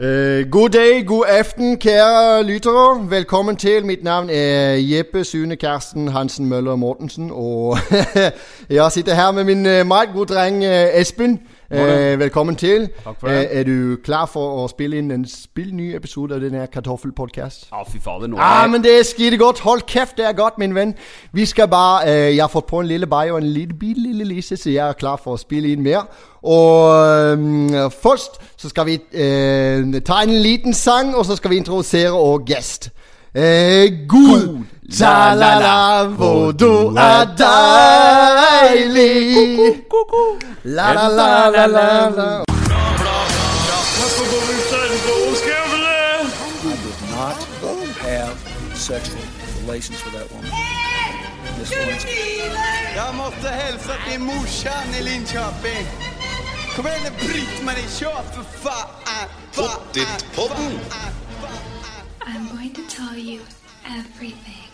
Uh, god dag, god aften, kære lyttere. Velkommen til. Mitt navn er Jeppe Sune Karsten Hansen Møller Mortensen. Og jeg sitter her med min uh, meget gode dreng uh, Espen. Uh, velkommen til. Takk for det. er du klar for å spille inn en spillny episode av denne kartoffelpodkast? Ja, fy fader, nå Ah, er men det er skide godt. Hold kjeft, det er godt, min venn. Vi skal bare eh, Jeg har fått på en lille bay og en lille, bitte lille lise, så jeg er klar for å spille inn mer. Og um, først så skal vi øh, ta en liten sang, og så skal vi introdusere vår gjest. Eh, god ta-la-la, hvor du er deilig. La-la-la-la-la. not have sexual relations with that woman. Miss Lewinsky. Jag måste hälsa till morsan i Linköping. Kom igen nu Britt-Marie, kör för fan! Pottit-podden. I'm going to tell you everything.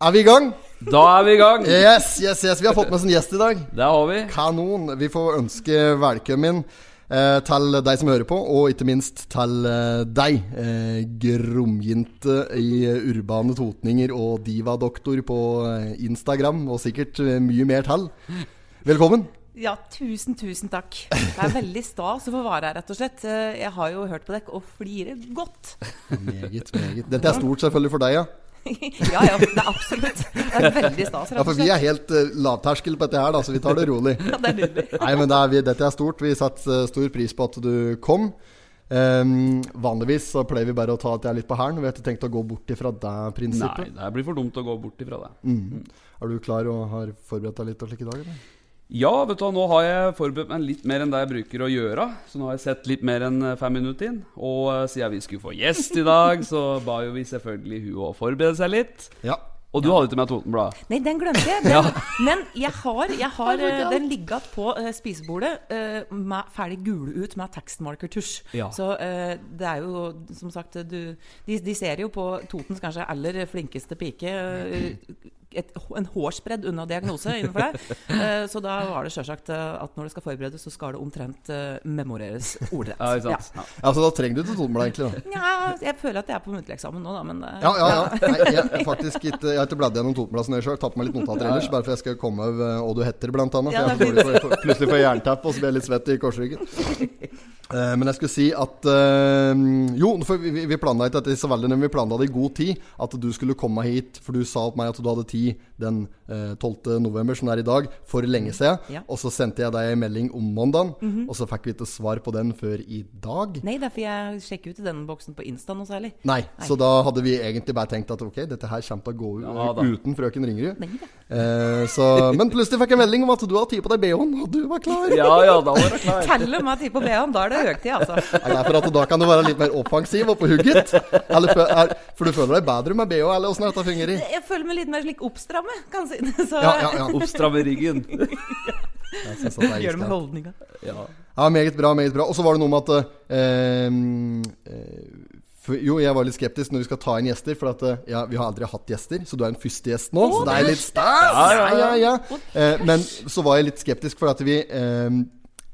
Er vi i gang? Da er vi i gang! Yes, yes, yes. Vi har fått med oss en gjest i dag. Det har vi. Kanon. Vi får ønske velkommen eh, til deg som hører på, og ikke minst til eh, deg, eh, gromjente i urbane totninger og divadoktor på eh, Instagram, og sikkert eh, mye mer til. Velkommen. Ja, tusen, tusen takk. Det er veldig stas å få være her, rett og slett. Eh, Jeg har jo hørt på dere og flirer godt. Meget, meget. Dette er stort selvfølgelig for deg, ja. Ja, ja, det er absolutt. Det er veldig stas, Ja, For vi er helt uh, lavterskel på dette her, da, så vi tar det rolig. Ja, det er nydelig. Nei, men det er, vi, dette er stort. Vi setter eh, stor pris på at du kom. Um, vanligvis så pleier vi bare å ta at jeg er litt på hælen. Vi har ikke tenkt å gå bort ifra det Nei, det blir for dumt å gå bort ifra det. Mm. Er du klar og har forberedt deg litt og slik i dag? Eller? Ja, vet du hva, nå har jeg forberedt meg litt mer enn det jeg bruker å gjøre. Så nå har jeg sett litt mer enn eh, fem minutter inn. Og eh, siden vi skulle få gjest i dag, så ba jo vi selvfølgelig hun å forberede seg litt. Ja. Og du hadde ikke med Totenbladet? Nei, den glemte jeg. Den, Men jeg har, jeg har oh den ligget på uh, spisebordet uh, med ferdig gule ut med tekstmarkertusj. Ja. Så uh, det er jo som sagt du, de, de ser jo på Totens kanskje aller flinkeste pike et, en hårsbredd unna diagnose innenfor deg Eh, så da var det sjølsagt eh, at når det skal forberedes, så skal det omtrent eh, memoreres ordrett. Ja. Ja. ja, Så da trenger du ikke tommel, egentlig? da Ja, jeg føler at jeg er på muntlig eksamen nå, da, men eh, Ja, ja, ja. Nei, jeg, har faktisk ikke, jeg har ikke bladd gjennom toneblad jeg sjøl. Tatt meg litt notater ellers, bare for jeg skal komme av hva du heter, blant annet. For jeg får dårlig for, for, plutselig får jeg jernteppe, og så blir jeg litt svett i korsryggen. Eh, men jeg skulle si at Jo, for vi, vi planla ikke dette så veldig men Vi planla det i god tid. At du skulle komme hit, for du sa til meg at du hadde tid den eh, 12. november, som det er i dag, for lenge siden. Ja. Og så sendte jeg deg en melding om mandagen, og så fikk vi ikke svar på den før i dag. Nei, derfor jeg sjekker ut i denne boksen på Insta noe særlig. Nei, så da hadde vi egentlig bare tenkt at ok, dette her kommer til å gå Ja uten frøken Ringerud. Nei da. Eh, så, men plutselig fikk jeg melding om at du har tid på deg BH-en, og du var klar. Ja, ja, da var jeg klar. Teller meg med tid på BH-en, da er det høytid, altså. Er det for at da kan du være litt mer offensiv og på hugget? Eller, for, er, for du føler deg bedre med BH, eller åssen dette fungerer? Jeg føler meg litt mer slik oppstramme, kan si. Så Ja, ja, ja. Oppstramme ryggen. Gjør det med holdninga. Ja. Ja, meget bra, meget bra. Og så var det noe med at eh, eh, for, Jo, jeg var litt skeptisk når vi skal ta inn gjester, for at, eh, ja, vi har aldri hatt gjester. Så du er en første gjest nå, så det er litt stas! Ja, ja, ja. Eh, men så var jeg litt skeptisk, for at vi eh,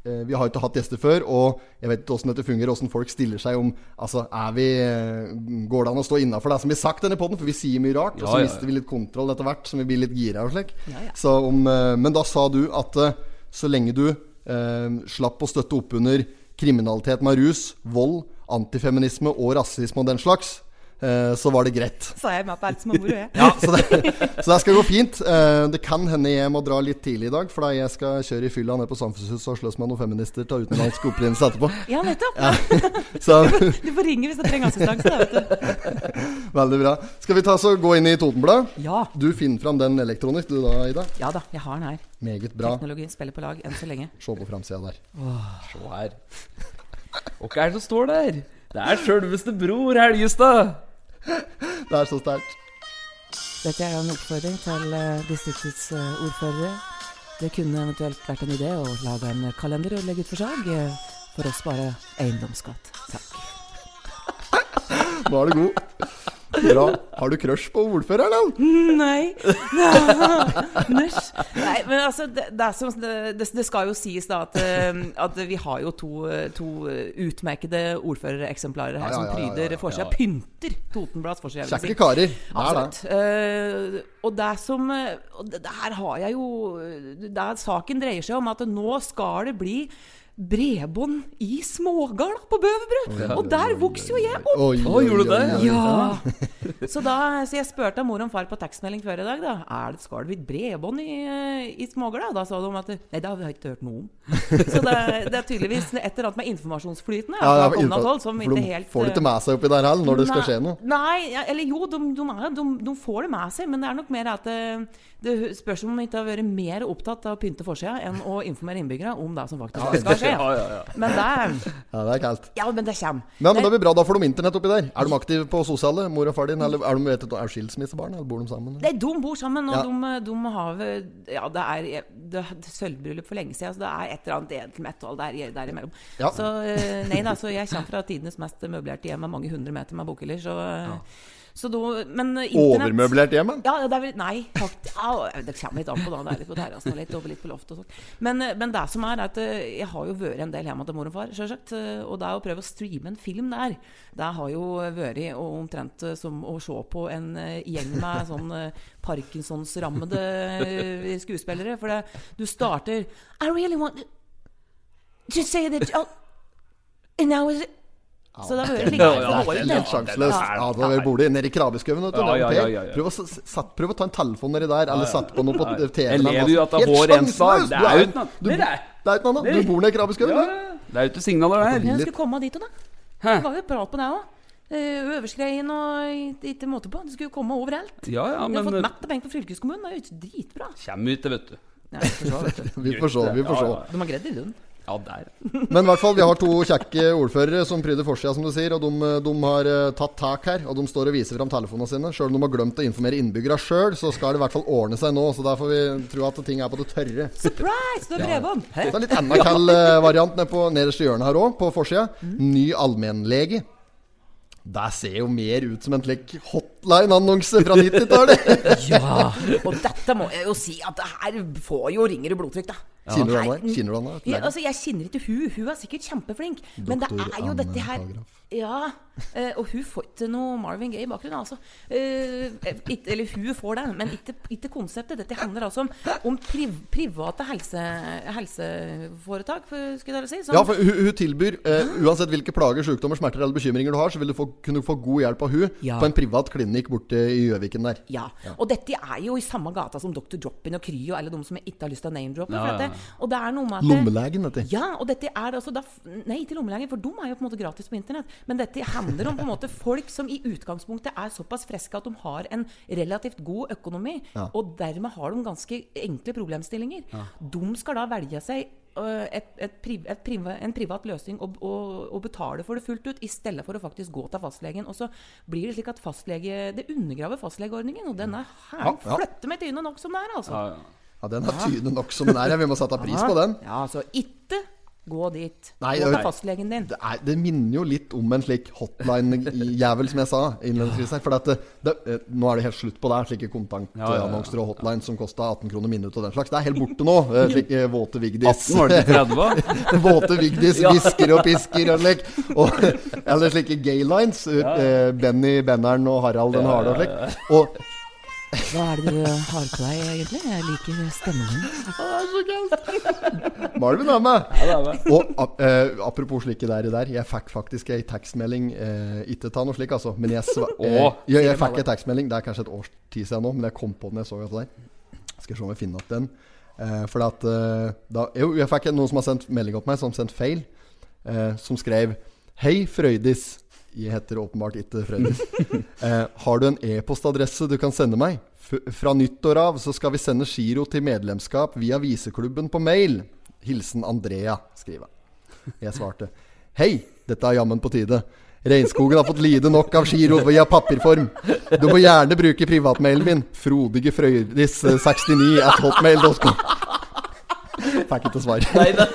vi har ikke hatt gjester før, og jeg vet ikke hvordan dette fungerer, hvordan folk stiller seg om Altså, er vi eh, Går det an å stå innafor det som blir sagt denne poden? For vi sier mye rart, og så Ja, ja, ja. mister vi litt kontroll etter hvert, så vi blir litt gira og slik. Ja, ja. Så om, eh, men da sa du at eh, så lenge du eh, slapp å støtte opp under kriminalitet med rus, vold, antifeminisme og rasisme og den slags, eh, så var det greit. Sa jeg med på alt som er moro, jeg. Ja, så det, så det skal gå fint. Eh, det kan hende jeg må dra litt tidlig i dag, for da jeg skal kjøre i fylla ned på Samfunnshuset og slåss med noen feminister til utenlandsk opprinnelse etterpå. Ja, nettopp. Så Du får ringe hvis du trenger assistanse. da, vet du. veldig bra. Skal vi ta så gå inn i Totenbladet? Ja. Du finner fram den elektronisk, du da, Ida. ja da, jeg har den her. Meget bra. Teknologi spiller på lag enn så lenge. Se på framsida der. Se her. Hva er det som står der? Det er sjølveste Bror Helgestad. Det er så sterkt. Dette er en oppfordring til eh, distriktets eh, ordførere. Det kunne eventuelt vært en idé å lage en kalender og legge ut forslag eh, for å spare eiendomsskatt. Takk. Nå er du god. Bra. Har du crush på ordføreren, da? Nei. Nei, men altså, det, det, som, det, det skal jo sies da at, eh, at vi har jo to, to utmerkede ordførereksemplarer her Ja, ja, som ja, ja, pryder forsida. Pynter Totenblads forside. Kjekke karer. Er. Absolutt. Eh, og det som eh, og det, her har jeg jo det Saken dreier seg om at nå skal det bli bredbånd i smågard på Bøverbrød. Og der vokser jo jeg opp! Oi, Å, gjorde du det? Ja! Så, da, så jeg spurte mor og far på tekstmelding før i dag. da Er det, Skal det bli bredbånd i, eh, i Smågard?' Da sa de at Nei, det har vi ikke hørt noe om. Så det, er- det er tydeligvis et eller annet med informasjonsflyten Ja, ja, fra for kommunalt hold som for ikke de helt får det eh, ikke med seg oppi der heller, når det skal skje noe. Nei, eller jo, de, de, de, de får det med seg, men det er nok mer at det, spørs om de ikke har vært mer opptatt av å pynte forsida enn å informere innbyggere om det som faktisk skal skje. Ja, ja, ja. Men det Ja, det er kaldt. Ja, men det kommer. Men, men det blir bra, da får de internett oppi der. Er de aktive på sosiale, mor og far din? Eller er de vet du, er skilsmissebarn, eller bor de sammen? Nei, de bor sammen, og Ja. de, de har Ja, det er det sølvbryllup for lenge siden, så det er et eller annet edelmetall der, der, imellom. Ja. Så eh, nei da, så jeg kommer fra tidenes mest møblerte hjem med mange hundre meter med bokhyller, så, så da Men internett Overmøblert hjem? Ja, det er vel Nei, faktisk, det kommer litt an på. da Det er litt på terrassen og litt over litt på loftet. og sånn. Men, men det som er, er at eh, jeg har jo vært en del hjemme til mor og far, selvsagt. eh, Og det å prøve å streame en film der, det har jo vært omtrent eh, som å se på en eh, gjeng med sånn eh, Parkinsons-rammede eh, skuespillere. For det, du starter I really want to say that oh, and now is it Så det var litt helt sjanseløst. Ja. Ja, da bor de nede i krabbeskauen. vet. Ja, ja, ja, ja, ja. Prøv, prøv å ta en telefon nedi der, eller sett på noe på TV. Jeg lever jo at det er Helt hår en stad. sjanseløst! Det Du er jo ikke noe- du- annet. Du bor nede i krabbeskauen. Du. ja. Det er jo ikke signaler der. Jeg skulle komme dit, da. Hæ? Det var jo prat på det òg. Øverskreien og ikke måte på. Det skulle jo komme overalt. Ja, ja, Vi har fått mett av penger på fylkeskommunen. Det er jo dritbra. Kjem ut det, vet du. Ja, jeg får se, vet du. Vi får se. vi får se. De har greid det i Lund. Ja, der. Men i hvert fall, vi har to kjekke ordførere som pryder forsida, som du sier. Og de, de har eh, tatt tak her. Og de står og viser fram telefonene sine. Sjøl om de har glemt å informere innbyggerne sjøl, så skal det i hvert fall ordne seg nå. Så der får vi tro at ting er på det tørre. Surprise! Du er bredbånd! Ja. det er litt enda kald eh, variant nede på nederste hjørne her òg, på forsida. Ny allmennlege. Det ser jo mer ut som en slik hotline-annonse fra 90-tallet. Ja! Og dette må jeg jo si at det her får jo ringer i blodtrykk, da. Kjenner du henne? Kjenner du henne? Ja, altså, jeg kjenner ikke hun. Hun er sikkert kjempeflink. Men det er jo Anne dette her Ja. eh, og hun får ikke noe Marvin Gaye i bakgrunnen, altså. Eh, ikke- eller hun får det, men ikke, ikke konseptet. Dette handler altså om, om priv, private helse, helseforetak, for- skulle jeg si. som- Ja, for hun, hun tilbyr uh, Uansett hvilke plager, sykdommer, smerter eller bekymringer du har, så vil du få, kunne få god hjelp av hun Ja. på en privat klinikk borte i Gjøviken der. Ja. Og dette er jo i samme gata som Dr. Drop-In og Kry og alle de som jeg ikke har lyst til å name-droppe. Ja, ja, ja. Og det er noe med at Lommelegen, dette. Ja, og dette er altså da Nei, ikke lommelegen, for de er jo på en måte gratis på internett. Men dette handler om på en måte folk som i utgangspunktet er såpass friske at de har en relativt god økonomi, Ja. og dermed har de ganske enkle problemstillinger. De skal da velge seg øh, et, et, priv- et, priv, en privat løsning og, og, og betale for det fullt ut, i stedet for å faktisk gå til fastlegen. Og så blir det slik at fastlege Det undergraver fastlegeordningen, og den er her. Ja, ja. Flytter meg trynet nok som det er, altså. Ja, ja. Ja, Den er tydelig nok som den er. Vi må sette pris på den. Ja, så ikke gå dit. Nei, gå til fastlegen din. Det, er, det minner jo litt om en slik hotline-jævel, som jeg sa innledningsvis her. For at det, det, eh, nå er det helt slutt på det. Slike kontantannonser og hotline som kosta 18 kroner minuttet og den slags. Det er helt borte nå. eh, Slike våte Vigdis. 18 var det 30? Våte Vigdis hvisker og pisker og slik. Og, eller slike gaylines. Ja. Benny Benneren og Harald den harde og slik. Og Hva er det du har på deg, egentlig? Jeg liker stemmen din. Marvin er med. Ja, det er det. Og ap- eh, apropos slike der, der Jeg fikk faktisk ei tekstmelding eh, Ikke ta noe slik, altså. Men jeg, eh, jeg, jeg fikk ei tekstmelding. Det er kanskje et års tid siden nå, men jeg kom på den jeg så det der. Skal se om jeg finner opp den. Eh, for at eh, da, Jo, jeg fikk noen som har sendt melding opp meg, som sendt feil. Eh, som skrev Hei, Frøydis. Jeg heter åpenbart ikke Freddy. eh, har du en e-postadresse du kan sende meg? F fra nyttår av så skal vi sende giro til medlemskap via Viseklubben på mail. Hilsen Andrea, skriver jeg. Jeg svarte Hei, dette er jammen på tide. Regnskogen har fått lide nok av giro via papirform. Du må gjerne bruke privatmailen min. Frodige Frøydis69 at hotmail.com. Fikk ikke svar. Nei, da.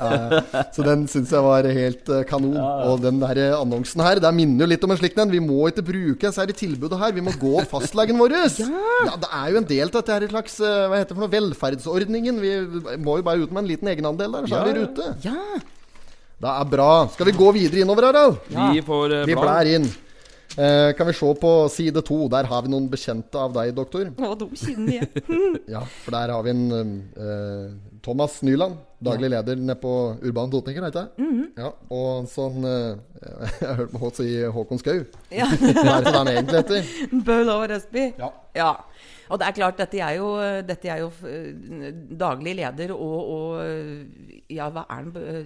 Så den syns jeg var helt eh, kanon. Og den der eh, annonsen her, det minner jo litt om en slik en. Vi må ikke bruke disse særlig tilbudet her. Vi må gå fastlegen vår. Ja. Det er jo en del av dette her slags eh, Hva heter det for noe? Velferdsordningen. Vi må jo bare ut med en liten egenandel der, så er vi i rute. Ja. Det er bra. Skal vi gå videre innover da? vi får eh, Vi blær inn. Eh, kan vi se på side to. Der har vi noen bekjente av deg, doktor. Å, de kjenner jeg. Ja, for der har vi en eh, Thomas Nyland, daglig leder nede på Urban Totninger, heter det? Mhm. Ja, og sånn eh, Jeg har hørt meg si Håkon Skau. Ja. Hva er det han egentlig heter? Bøhl over Østby. Ja. Ja. Og det er klart, dette er jo, dette er jo eh, daglig leder og, og Ja, hva er han? eh,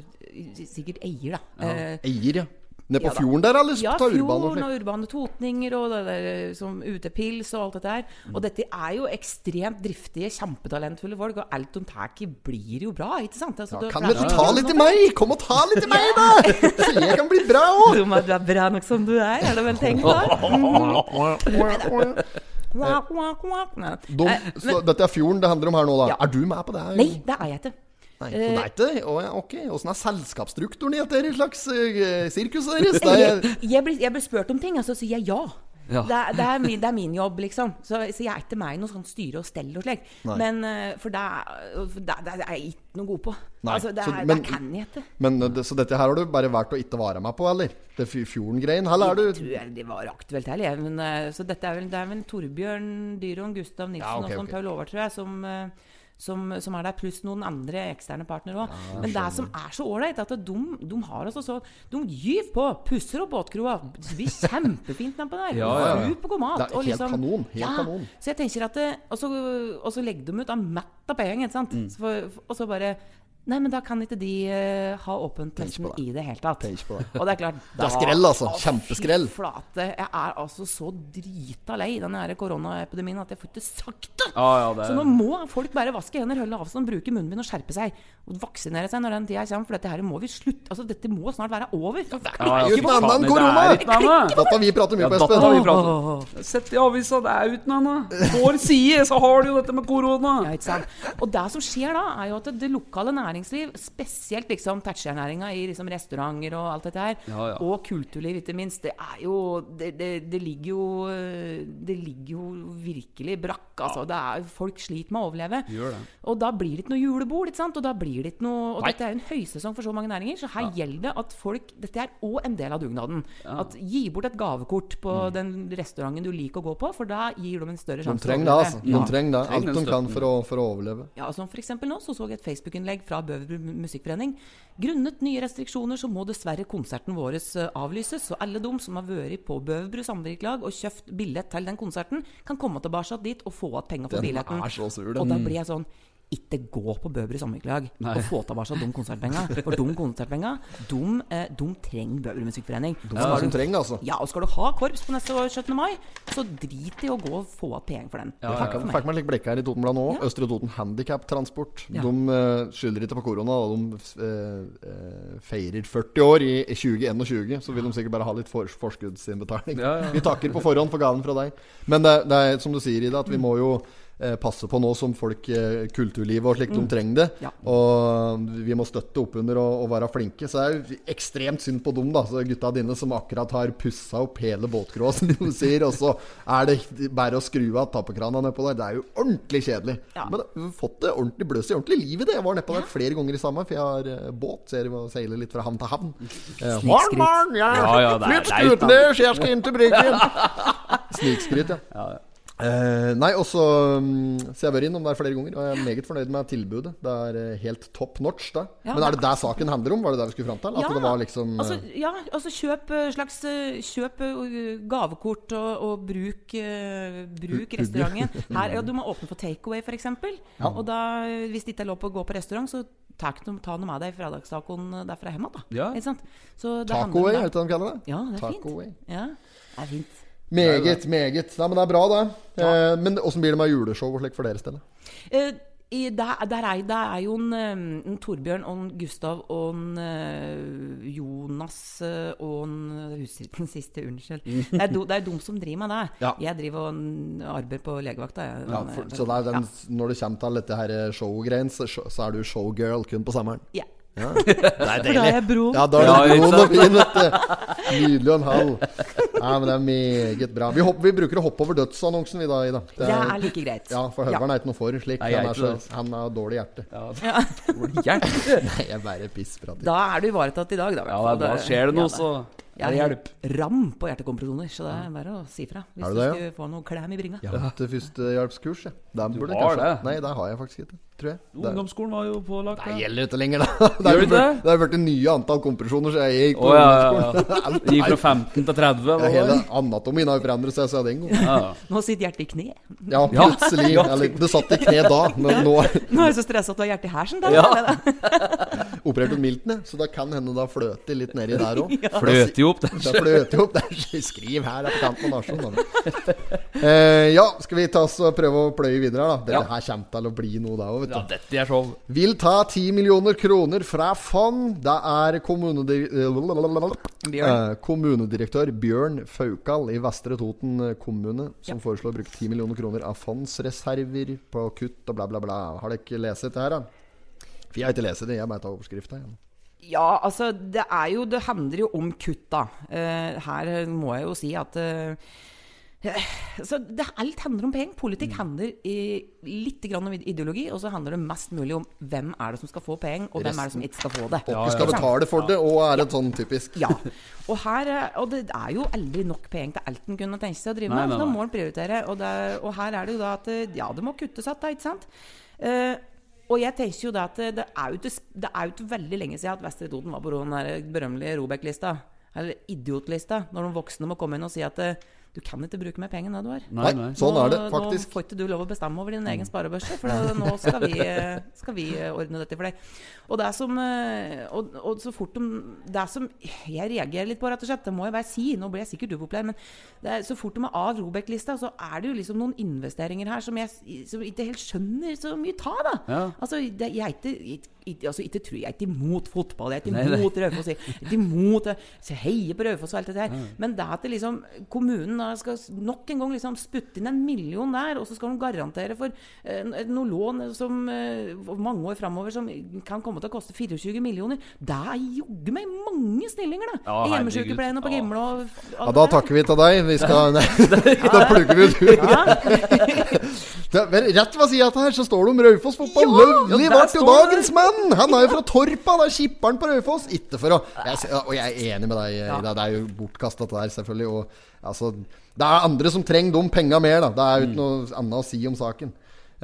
Sikkert eier, da. Eh, Eier, ja. Nede på Ja fjorden der, eller? Ja, Ta Urban og fjorden og urbane totninger og det der eh, som utepils og alt dette her. Mm. Og dette er jo ekstremt driftige, kjempetalentfulle folk, og alt de tar i blir jo bra, ikke sant? Altså, Ja, kan du ta litt i meg? Kom og ta litt i meg, da! Så jeg kan bli bra òg! Du du er bra nok som du er, er det vel tenkt da? Nei, Så dette er fjorden det handler om her nå, da. Er du med på det? her? Nei, det er jeg ikke. Nei, så det er ikke Å ja, ok. Åssen er selskapsstrukturen i dette slags uh, sirkus deres? Det er, Jeg blir, jeg blir spurt om ting, og så sier jeg ja. Ja. Det, er, det, er min, det er min jobb, liksom. Så, så jeg er ikke meg i noe sånt styre og stell og slik. Men eh, For det, er- det, det er jeg ikke noe god på. Nei, Altså, det, så- men- det kan jeg ikke. men eh, Så dette her har du bare valgt å ikke være med på, eller? Det fj- fjorden-greien? Eller er du tror det var aktuelt heller. Men, eh, så dette er vel, det er vel Torbjørn Dyron, Gustav Nilsen Ja, okay, og sånn okay. Paul Over, tror jeg, som, eh, som, som er der, pluss noen andre eksterne partnere òg. Men det som er så ålreit, at de, de har altså så De gyver på, pusser opp båtkroa. Det blir kjempefint nedpå der. Ja, ja, ja. Supergod mat. Det er helt liksom- kanon, helt ja, kanon. Så jeg tenker at det, og, så, og så legger de ut av mett av penger, ikke sant. Mm. Så for, og så bare Nei, men da kan ikke de uh, ha åpent nesten det. i det hele tatt. Tenk på det. Og det er klart Det er skrell, altså. Kjempeskrell. Fy flate. Jeg er altså så drita lei denne her koronaepidemien at jeg får ikke sagt det. Ah, ja, det Så nå må folk bare vaske hender, holde avstand, bruke munnbind og skjerpe seg. Og vaksinere seg når den tida kommer, for dette her må vi slutte Altså, dette må snart være over. Ja, Det er jo ikke korona. ikke noe vi prater mye Ja, på, Espen. vi pratet Sett i avisa, det er uten annet. Vår side, så har du jo dette med korona. Ja, ikke sant? Og det som skjer da, er jo at det lokale næringsliv, spesielt liksom taxinæringa i liksom restauranter og alt dette her, Ja, ja. og kulturliv ikke minst, det er jo Det, det, det ligger jo eh, Det ligger jo virkelig brakk, altså. Det er, folk sliter med å overleve. Gjør det. Og da blir det ikke noe julebord, ikke sant? Og da blir det ikke noe Og Nei. dette er en høysesong for så mange næringer, så her gjelder det at folk Dette er òg en del av dugnaden. At Gi bort et gavekort på den restauranten du liker å gå på, for da gir de en større sjanse De trenger det, altså. De trenger det. Alt de kan for å, for å overleve. Ja, som for eksempel nå så så jeg et Facebook-innlegg fra Bøverbru Musikkforening. Grunnet nye restriksjoner så må dessverre konserten vår eh, avlyses, så alle de som har vært på Bøverbru samvirkelag og kjøpt billett til den konserten, kan komme tilbake dit og få igjen penger for Den billetten. er så sur, den. Og da blir jeg sånn ikke gå på Bøbry samvirkelag Nei. og få tilbake de konsertpengene. For de konsertpengene de, eh, de trenger Bøbry Musikkforening. De er som trenger det, altså. Ja, og skal du ha korps på neste år, 17. mai, så drit i å gå og få igjen penger for den. Jeg fikk, fikk meg litt blikk her i Totenbladet nå. Østre Toten Handikaptransport. Ja. De eh, skylder ikke på korona. og De eh, eh, feirer 40 år i 2021. Så vil de sikkert bare ha litt for, forskuddsinnbetaling. Ja, ja. Vi takker på forhånd for gaven fra deg. Men det, det er som du sier, Ida, at vi må jo eh, passe på nå som folk eh, kulturlivet og slik de trenger det. Ja. Og vi må støtte opp under og, og være flinke. Så det er ekstremt synd på dem, da. Så gutta dine som akkurat har pussa opp hele båtkroa, som de sier. Og så er det bare å skru av tappekrana nedpå der. Det er jo ordentlig kjedelig. Ja. Men vi har fått det ordentlig bløs i ordentlig liv i det. Jeg var nedpå der flere ganger i sommer, for jeg har eh, båt. Så jeg seiler litt fra havn til havn. Eh, Morn, morn, jeg Ja, ja, flytt det er uten- jeg skal inn til bryggen. Snikskryt, ja. Eh, nei, og så um, Så jeg har vært innom der flere ganger, og jeg er meget fornøyd med tilbudet. Det er eh, helt top notch. Ja, Men er det der saken handler om? Var det der vi skulle fram til? At Ja, det var liksom altså, eh, ja, altså kjøp eh, slags Kjøp gavekort og, og bruk, bruk restauranten. Her, ja, du må åpne for takeaway, f.eks. Ja. Og da, hvis det ikke er lov å gå på restaurant, så ta noe, med deg fredagstacoen derfra hjemme. Da. Ja. Ikke sant? Tacoaway, det. de kaller det? Ja, det er Tacoaway. fint. Ja, det er fint. Meget, meget. Nei, men det er bra, det. Eh, men åssen blir det med juleshow og slik for deres del? Eh, I, der, der, er, der er jo en, eh, en Torbjørn og en Gustav og en eh, Jonas og en husker ikke den siste, unnskyld. Det er, do, det er de som driver med det. Ja. Jeg driver og arbeider på legevakta. Ja, for, så det er den, når det kommer til dette her showgreien, så, så er du showgirl kun på sommeren. Ja. Ja. Det er For da er jeg broen. Ja, da er Ja, du ikke og fin, vet du. Nydelig og en halv. Ja, men det er meget bra. Vi, hopper, vi bruker å hoppe over dødsannonsen, vi da, Ida. Det er like greit. Ja, for Høveren er ikke noe for slik. Nei, er han, er så, han er dårlig hjerte. Ja, Dårlig hjerte. Nei, jeg bare pissprater. Da er du ivaretatt i dag, da. Ja, da skjer det noe, Ja, så Jeg har helt ram på hjertekompresjoner, så det er bare å si fra. Hvis du det, ja? skulle få noe klem i bringa. Jeg har hatt førstehjelpskurs, jeg. Du burde har kanskje det? Nei, det har jeg faktisk ikke. Tror jeg. Ungdomsskolen var jo pålagt det det. gjelder ikke lenger, da. Det er det blitt- det? det er blitt nye antall kompresjoner, så jeg gikk på oh, ungdomsskolen. ja. Gikk fra 15 til 30. Ja, Eller hele anatomien har jo forandret seg siden den gang. Ja. Nå sitter hjertet i kne. Ja, plutselig. Eller, det satt i kne da, men nå Nå er jeg så stressa at du har hjertet i hersen. Ja. Operert ut milten, jeg. Så det kan hende det har fløtet litt nedi der òg. Fløt jo opp der. Da fløter jo opp der. Skriv her, er på kanten av nasjonen. Eh, ja, skal vi ta oss og prøve å pløye videre, da? Dette Ja. her kommer til å bli noe, da òg, vet Ja, dette er show. Vil ta 10 millioner kroner fra fond. Det er kommunedir eh, kommunedirektør Bjørn Faukal i Vestre Toten kommune som foreslår å bruke 10 millioner kroner av fondsreserver på kutt og bla, bla, bla. Har dere ikke lest dette her, da? For jeg har ikke lest det, jeg bare tar overskrifta. Ja. Ja, altså det er jo Det handler jo om kutt, da. Uh, her må jeg jo si at uh, så det, Alt handler om penger. Politikk handler i, litt grann om ideologi, og så handler det mest mulig om hvem er det som skal få penger, og hvem er det som ikke skal få det. Og skal betale for det, og er det sånn typisk Ja. Og, her, og det er jo aldri nok penger til alt en kunne tenke seg å drive Nei, med. nei, så Da må en prioritere. Og, det, og her er det jo da at ja, det må kuttes igjen, ikke sant? Eh, og jeg tenker jo da at det er jo ikke, veldig lenge siden at Vestre Toten var på den berømmelige Robek-lista. Eller idiotlista. Når de voksne må komme inn og si at eh, du kan ikke bruke mer penger enn det du har. Nei, nei. Sånn er det faktisk. Nå får ikke du lov å bestemme over din egen sparebørse, for da- nå skal vi, skal vi eh, ordne dette for deg. Og det er som eh, og, og så fort de Det er som Jeg reagerer litt på, rett og slett. Det må jeg bare si. Nå blir jeg sikkert upopulær, men det er, så fort de er av Robek-lista, så er det jo liksom noen investeringer her som jeg som ikke helt skjønner så mye ta, da. Ja. Altså, det, jeg er ikke, ikke, altså, ikke tror jeg er ikke imot fotball. Jeg er ikke imot Raufoss. Jeg er ikke imot eh, jeg heier på Raufoss og alt det der. Men det at det liksom kommunen da skal nok en gang liksom spytte inn en million der, og så skal de garantere for eh, noe lån som eh, mange år framover som kan komme til å koste 24 millioner. Det er jogge meg mange stillinger, da! Ja, I Hjemmesykepleien og på. Gimle og Ja, da takker vi til deg. Vi skal ja. da plugger vi ut. Det er, rett ved sida av her så står det om Raufoss fotball. Løvli ja, ble jo dagens mann! Han er jo fra Torpa, det er skipperen på Raufoss. Ikke for å jeg, Og jeg er enig med deg, ja. Det er jo bortkasta, det der, selvfølgelig. Og, altså, det er andre som trenger de penga mer, da. Det er jo ikke noe annet å si om saken.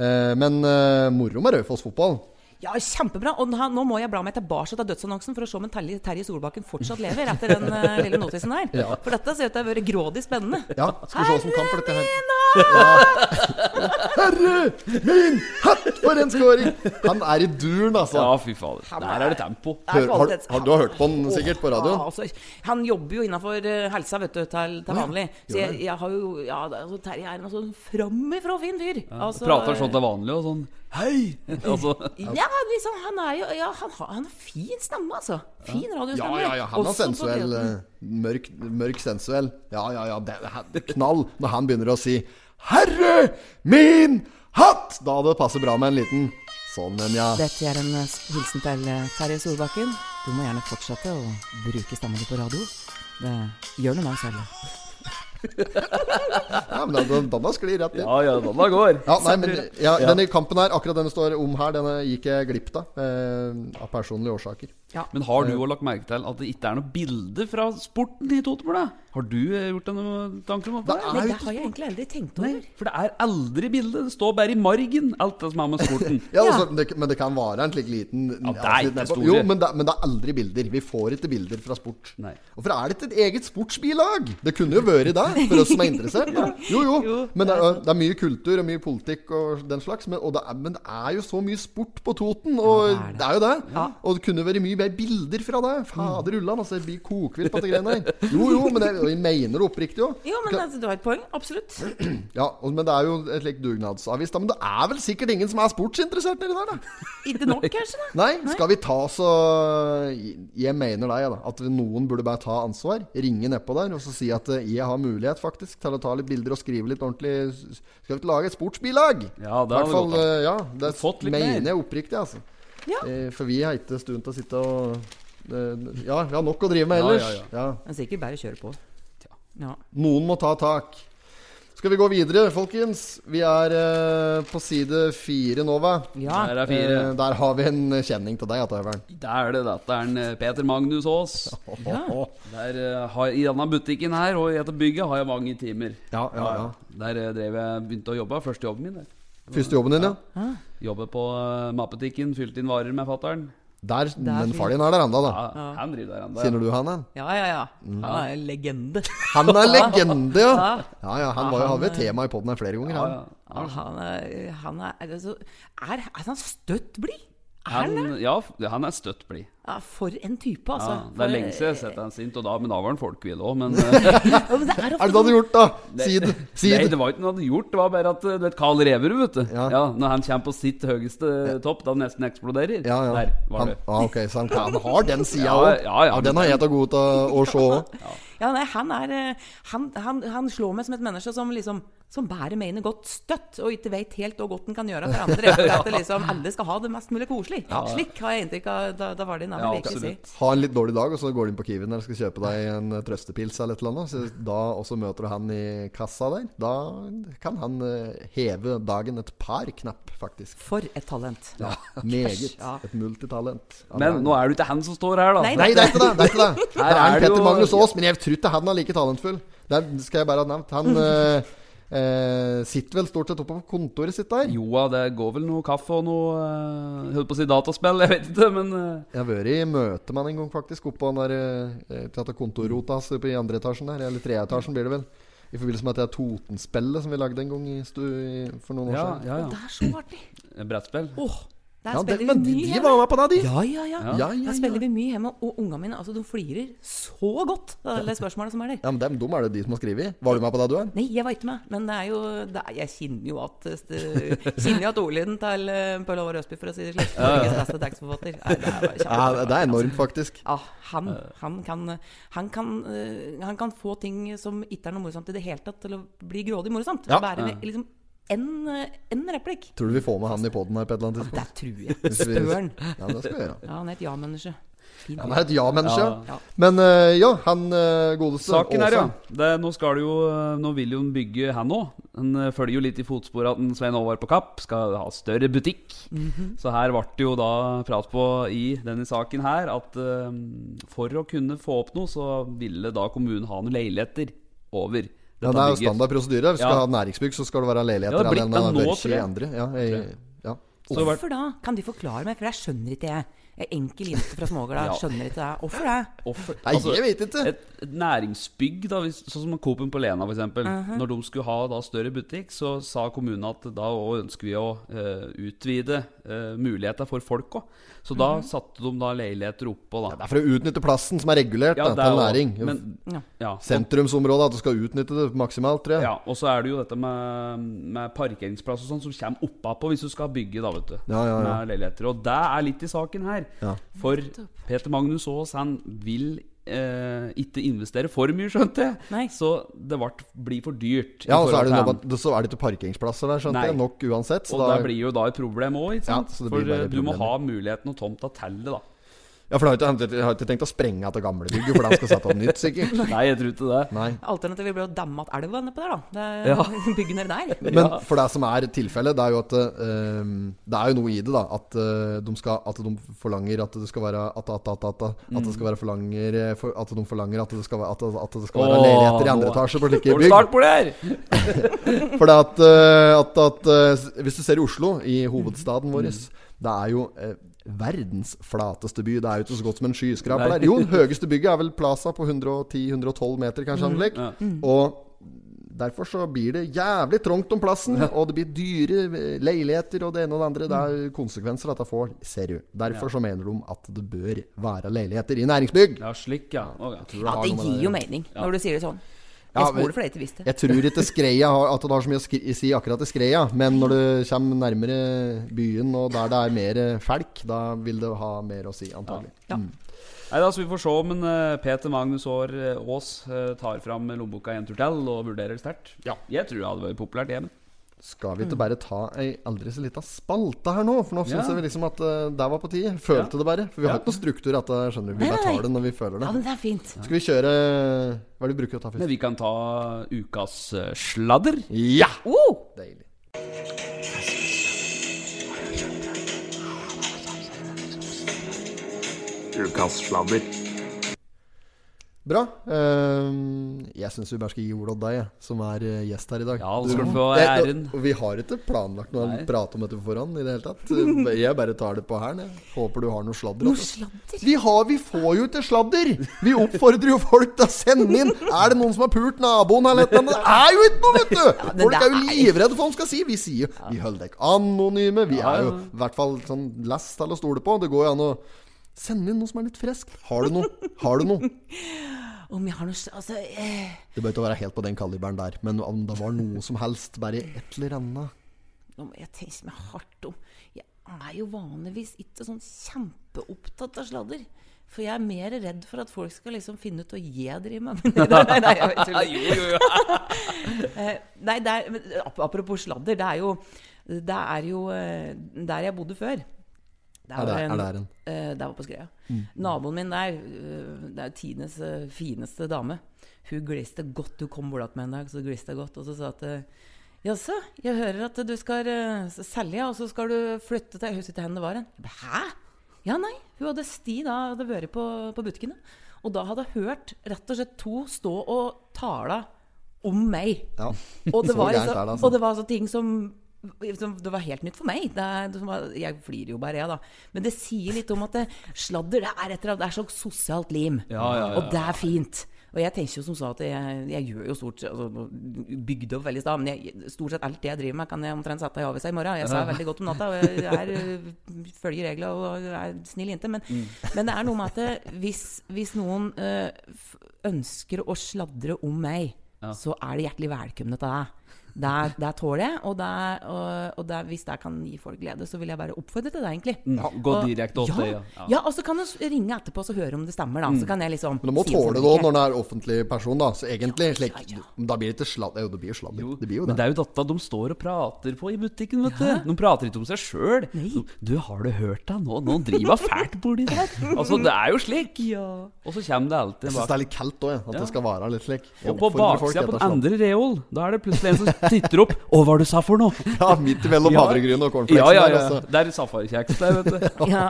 Eh, men eh, moro med Raufoss fotball. Ja, kjempebra. Og nå, må jeg bla meg tilbake til dødsannonsen for å se om en Terje, Solbakken fortsatt lever etter den eh, lille notisen der. Ja. For dette ser ut til å ha vært grådig spennende. Ja, skal vi se åssen kamp for dette her. Ja. Herre min hatt, for en scoring! Han er i duren, altså. Ja, fy fader. Der er det tempo. Hør, har, har, du har hørt på han sikkert på radioen? Ja, altså, han jobber jo innafor helsa, vet du, til, til vanlig. Så jeg, jeg har jo Ja, altså, Terje er en sånn framifrå fin fyr. Altså, Prater sånn til vanlig og sånn Hei! Altså, Ja, liksom, han er jo ja, han, har, han har fin stemme, altså. Fin radiostemme. ja, ja. Han er sensuell. eh, Mørk, mørk sensuell. Ja, ja, ja. Det, det knall når han begynner å si 'Herre min hatt'! Da det passer bra med en liten sånn en, ja. Dette er en eh, hilsen til eh, Terje Solbakken. Du må gjerne fortsette å bruke stemmen din på radio. Det gjør noe med oss alle. Ja men den, den sklir rett inn. ja, ja, den da går. Ja, nei, men ja, Denne kampen her, akkurat den det står om her, denne gikk jeg glipp av. Eh, av personlige årsaker. Men har du òg lagt merke til at det ikke er noe bilde fra sporten i Totebladet? Har du eh, gjort deg noen tanker om det? Det Nei, det har jeg egentlig aldri tenkt over. For det er aldri bilde. Det står bare i margen, alt det som er med sporten. Ja, Ja. altså, det, Men det kan være en slik liten Ja, det er ikke store. Jo, men det, men det er aldri bilder. Vi får ikke bilder fra sport. Nei. Hvorfor er det ikke et eget sportsbilag? Det kunne jo vært det. For oss som er interessert. Jo, jo. Jo, Men det er, det er mye kultur og mye politikk og den slags. Men, det er, men det er jo så mye sport på Toten. Og Ja, det er det. er jo det. Ja. Og det kunne vært mye mer bilder fra det. Fader ullan, altså. Jeg blir kokvill på dette greiene der. Jo, jo, men det, jeg mener det oppriktig òg. Jo, men altså, du har et poeng. Absolutt. Ja, og, men det er jo et slikt dugnadsavis. Da. Men det er vel sikkert ingen som er sportsinteressert nedi der, da? Ikke nok, kanskje? da Nei, skal vi ta så Jeg mener det, jeg, da. At noen burde bare ta ansvar. Ringe nedpå der og så si at eh, jeg har mulighet faktisk til å ta litt bilder og skrive litt ordentlig. Skal vi ikke lage et sportsbilag? Ja, det har vi hvert fall, gått an. eh, ja, det Fått litt mener jeg oppriktig, altså. Ja. Eh, For vi har ikke stund til å sitte og eh, Ja, vi har nok å drive med Ja, ellers. ja, Ja, Men sikkert bare kjøre på. Ja. Noen må ta tak. Skal vi gå videre, folkens? Vi er uh, på side fire nå, hva? ja. Der er fire. Eh, der har vi en kjenning til deg, Tøveren. Der er det dette er en eh, Peter Magnus Aas. Ja. Der, har, I denne butikken her og i dette bygget har jeg mange timer. Ja, ja, ja. Der drev jeg begynte å jobbe. Første jobben min. der Første jobben din, ja. Jobbe på uh, matbutikken, fylte inn varer med fatter'n. Der, men far din er der ennå, da. Ja, han driver der ennå. Kjenner du han? han? ja, ja, ja. Han er en legende. Han er legende, ja! Ja. Ja, ja, Han var jo, hadde et tema i poden her flere ganger. Ja, Han. ja. Ja, han er, han er, altså, er, er han støtt blid? Er han ja, han er støtt blid. Ja, for en type, altså. Ja, det er lenge siden jeg har sett han sint, og da, men da var han folkevill òg. Men eh, Ja, men det er Er ofte det det du hadde gjort, da? Si det. Si Nei, det. var ikke noe han hadde gjort. Det var bare at eh, du vet Carl Reverud, vet du. Ja. Ja. Når han kommer på sitt høyeste topp, da han nesten eksploderer. Ja, ja. Der var Han, det. ah, ok, Så han, han har den sida Ja, òg? ja, ja, den har jeg til god til å se òg. Ja, nei, han er eh, han, han, han slår meg som et menneske som liksom Som bærer mener godt støtt, og ikke vet helt hvor godt en kan gjøre for andre. For at det liksom alle skal ha det mest mulig koselig. Slik har jeg inntrykk av da, da var det Ja, navnet virkelig si. Ha en litt dårlig dag, og så går du inn på Kiwien og skal kjøpe deg en eh, trøstepils eller et eller annet. Så da, og så møter du han i kassa der. Da kan han eh, heve dagen et par knapp, faktisk. For et talent. Ja, Meget. Ja. Et multitalent. Men nå er det ikke han som står her, da. Nei, det er ikke det. det, er ikke det. Her Det er er Petter Magnus Aas, men jeg tror ikke han er like talentfull. Det skal jeg bare ha nevnt. Han eh, eh, sitter vel stort sett oppe på kontoret sitt der. Joa, det går vel noe kaffe og noe eh, Holdt på å si dataspill, jeg vet ikke, men eh, Jeg har vært i møte med han en gang, faktisk. Oppå den der eh, kontorrota hans i andre etasjen der. Eller tredje etasjen blir det vel. I forbindelse med at det er Totenspillet som vi lagde en gang i stu, i, for noen år ja, siden. ja, ja. det er så artig! Brettspill. Åh, der Ja, det, spiller men vi de, mye de hjemme. var med på det, de! Ja, ja, ja. Ja, ja, Der spiller vi mye hjemme, og ungene mine altså, de flirer så godt av det spørsmålet som er der. Ja, men dem, dem er det de som har skrevet. Var du med på det, du er? Nei, jeg var ikke med, men det er jo det er, Jeg kjenner jo at det- Kjenner jo at ordlyden til uh, Pøl Håvard Østby, for å si det slik, Norges beste tekstforfatter det er Ja, det er enormt, faktisk. Ja, han, han, kan, han, kan, eh, han kan få ting som ikke er noe morsomt i det hele tatt, til å bli grådig morsomt. Ja. Bare med liksom en, eh, en replikk. Tror du vi får med han i poden her på et eller annet Det tror jeg. Støren. Ja, det skal vi gjøre. Ja, han er et ja-menneske. Han er et ja-menneske. Ja. Men eh, ja, han eh, godeste Saken er, ja. Det, nå skal det jo Nå vil jo han bygge han òg. Han følger jo litt i fotsporet at Svein Håvard på Kapp skal ha større butikk. Så her ble det jo da prat på i denne saken her at uh, for å kunne få opp noe, så ville da kommunen ha noen leiligheter over Ja, det er jo standard prosedyre. Hvis du Ja. skal ha næringsbygg, så skal det være leiligheter. Ja, det blitt eller nå, tror jeg. andre. Ja, jeg, ja. Så Hvorfor da? Kan de forklare meg, for jeg skjønner ikke det. Jeg er enkel jente fra Smågårda, Ja. skjønner ikke det. Hvorfor det? Offer, Nei, jeg vet ikke. Et, et næringsbygg, da, hvis, sånn som Coop-en på Lena f.eks. eksempel Når de skulle ha da større butikk, så sa kommunen at da ønsker vi å uh, utvide uh, muligheter for folk òg. Så da satte de da leiligheter oppå, Ja, Det er for å utnytte plassen som er regulert Ja, da, til næring. Men, Ja. ja, Sentrumsområdet, at du skal utnytte det maksimalt, tror jeg. ja, og så er det jo dette med, med parkeringsplass og sånn som kommer oppapå hvis du skal bygge, da, vet du. Ja, ja, ja. Med leiligheter. Og det er litt i saken her. Ja. For Peter Magnus Aas, han vil eh, ikke investere for mye, skjønte jeg. Nei. Så det ble, blir for dyrt. Ja, og så er, det, noe så er det ikke parkeringsplasser der, skjønte Nei. jeg. Nok uansett. Så Og da, det blir jo da et problem òg, ikke sant? Ja, For eh, du må ha muligheten og tomta til det, da. Ja, for da har jeg, har ikke tenkt å sprenge etter gamlebygget, for da skal sette opp nytt, sikkert. Nei, jeg tror ikke det. Nei. Alternativet blir å damme att elva nedpå der, da. Det, Ja. Bygge nedi der. Men for det som er tilfellet, det er jo at um, Det er jo noe i det, da. At, uh, de, skal, at de forlanger at det skal være At, at, at, at, at det skal være forlanger eh, for, At de forlanger at det skal være, at, at det skal være Åh, leiligheter i andre etasje på slike bygg. start på det her? For det at, eh, at, at eh, Hvis du ser i Oslo, i hovedstaden vår, det er jo eh, verdens flateste by. Det er jo ikke så godt som en skyskraper der. Jo, den høyeste bygget er vel Plaza på 110-112 meter, kanskje. Mm, Ja. Og derfor så blir det jævlig trangt om plassen. Og det blir dyre eh, leiligheter og det ene og det andre. Det er konsekvenser dette får, ser du. Derfor så mener de at det bør være leiligheter i næringsbygg. Ja, slik, ja. Å, ja. Ja, det gir jo mening når du sier det sånn. Ja, Jeg for det til visst visste Jeg tror ikke skreia har, at det har så mye å skri si akkurat til skreia, men når du kommer nærmere byen og der det er mer folk, da vil det ha mer å si, antagelig. Ja. Nei, altså, Vi får se om en, eh, Peter Magnus Aar eh, Aas eh, tar fram lommeboka en tur til og vurderer sterkt. Ja. Jeg tror det hadde vært populært hjemme. Skal vi ikke bare ta ei aldri så lita spalte her nå? For nå syns Ja. vi liksom at uh, det var på tide. Følte det bare. For vi har Ja. ikke noe struktur i dette, skjønner du. Vi bare tar det når vi føler det. Ja, men det er fint. Skal vi kjøre Hva er det du bruker å ta Men først? vi kan ta ukas eh, sladder. Ja! Oh! Deilig. Ukas sladder. Bra. Ehm, jeg syns vi bare skal gi ordet til deg, som er eh, gjest her i dag. Ja, du skal få æren. vi har ikke planlagt noe Nei. prat om dette på forhånd i det hele tatt. Jeg bare tar det på hælen. Håper du har noe sladder. Noe altså. sladder. Vi, har, vi får jo ikke sladder! Vi oppfordrer jo folk til å sende inn. Er det noen som har pult naboen eller et? Det er jo ikke noe, vet du! Folk er jo livredde for hva de skal si. Vi sier jo Vi holder dere anonyme. Vi er jo i hvert fall sånn lest til å stole på. Det går jo an å sende inn noe som er litt friskt. Har du noe? Har du noe? Om jeg har noe Altså eh, Det bør ikke være helt på den kaliberen der, men om det var noe som helst, bare et eller annet Nå må jeg tenke meg hardt om. Jeg er jo vanligvis ikke sånn kjempeopptatt av sladder. For jeg er mer redd for at folk skal liksom finne ut hva jeg driver med. Nei, nei, nei, jeg vet ikke. Jo, jo, jo. Eh, Nei, er, apropos sladder. Det er jo, det er jo eh, der jeg bodde før. Er det- var er der, en? eh, Der var på Skreia. Naboen min der, uh, det er tidenes uh, fineste dame. Hun gliste godt. Hun kom bort med en dag, så gliste godt. Og så sa at Jaså, jeg hører at du skal selge, og så skal du flytte til husker ikke hvor det var hen. Hæ? Ja, nei. Hun hadde sti da hadde vært på, på butikkene. Og da hadde jeg hørt rett og slett to stå og tale om meg. Ja. Og det, Så var det, altså. og det var så ting som- det var helt nytt for meg. Det, er- jeg flirer jo bare, jeg, da. Men det sier litt om at det, sladder det er, et eller annet- det er så sosialt lim. Ja, ja. Og det er fint. Og jeg tenker jo som så at jeg, jeg gjør jo stort altså, Bygde opp veldig sted, men jeg, stort sett alt det jeg driver med, kan jeg omtrent sette i avisa i morgen. Jeg sa veldig godt om natta, og jeg er, øh, følger regler og er snill jente. Men, Mm. men det er noe med at det, hvis, hvis noen øh, ønsker å sladre om meg, så er det hjertelig velkomne til deg. Det, der tåler jeg, og, der, og, og der, hvis det kan gi folk glede, så vil jeg bare oppfordre til det, egentlig. Ja, gå direkte opp ja, det, ja. ja. Ja. og så kan du ringe etterpå og høre om det stemmer. Da. Så kan jeg liksom Men du må si tåle det det òg når du er offentlig person, da. Så egentlig slik, ja, ja. Da blir det ikke sladder. Jo, det blir jo sladder. Jo, det blir jo men det. det er jo dette de står og prater på i butikken, vet du. De prater ikke om seg sjøl. Du, har du hørt deg Nå, nå driver hun fælt borti der. Altså, det er jo slik. Og så kommer det alltid Jeg syns det er litt kaldt òg, at Ja. det skal være litt slik. Og på baksida på den andre reol, da er det plutselig en som titter opp. Å, hva var det du sa for noe? Ja, midt mellom Ja. havregryn og cornflakes. Ja, ja, ja. altså. Det er safarikjeks der, vet du. Ja,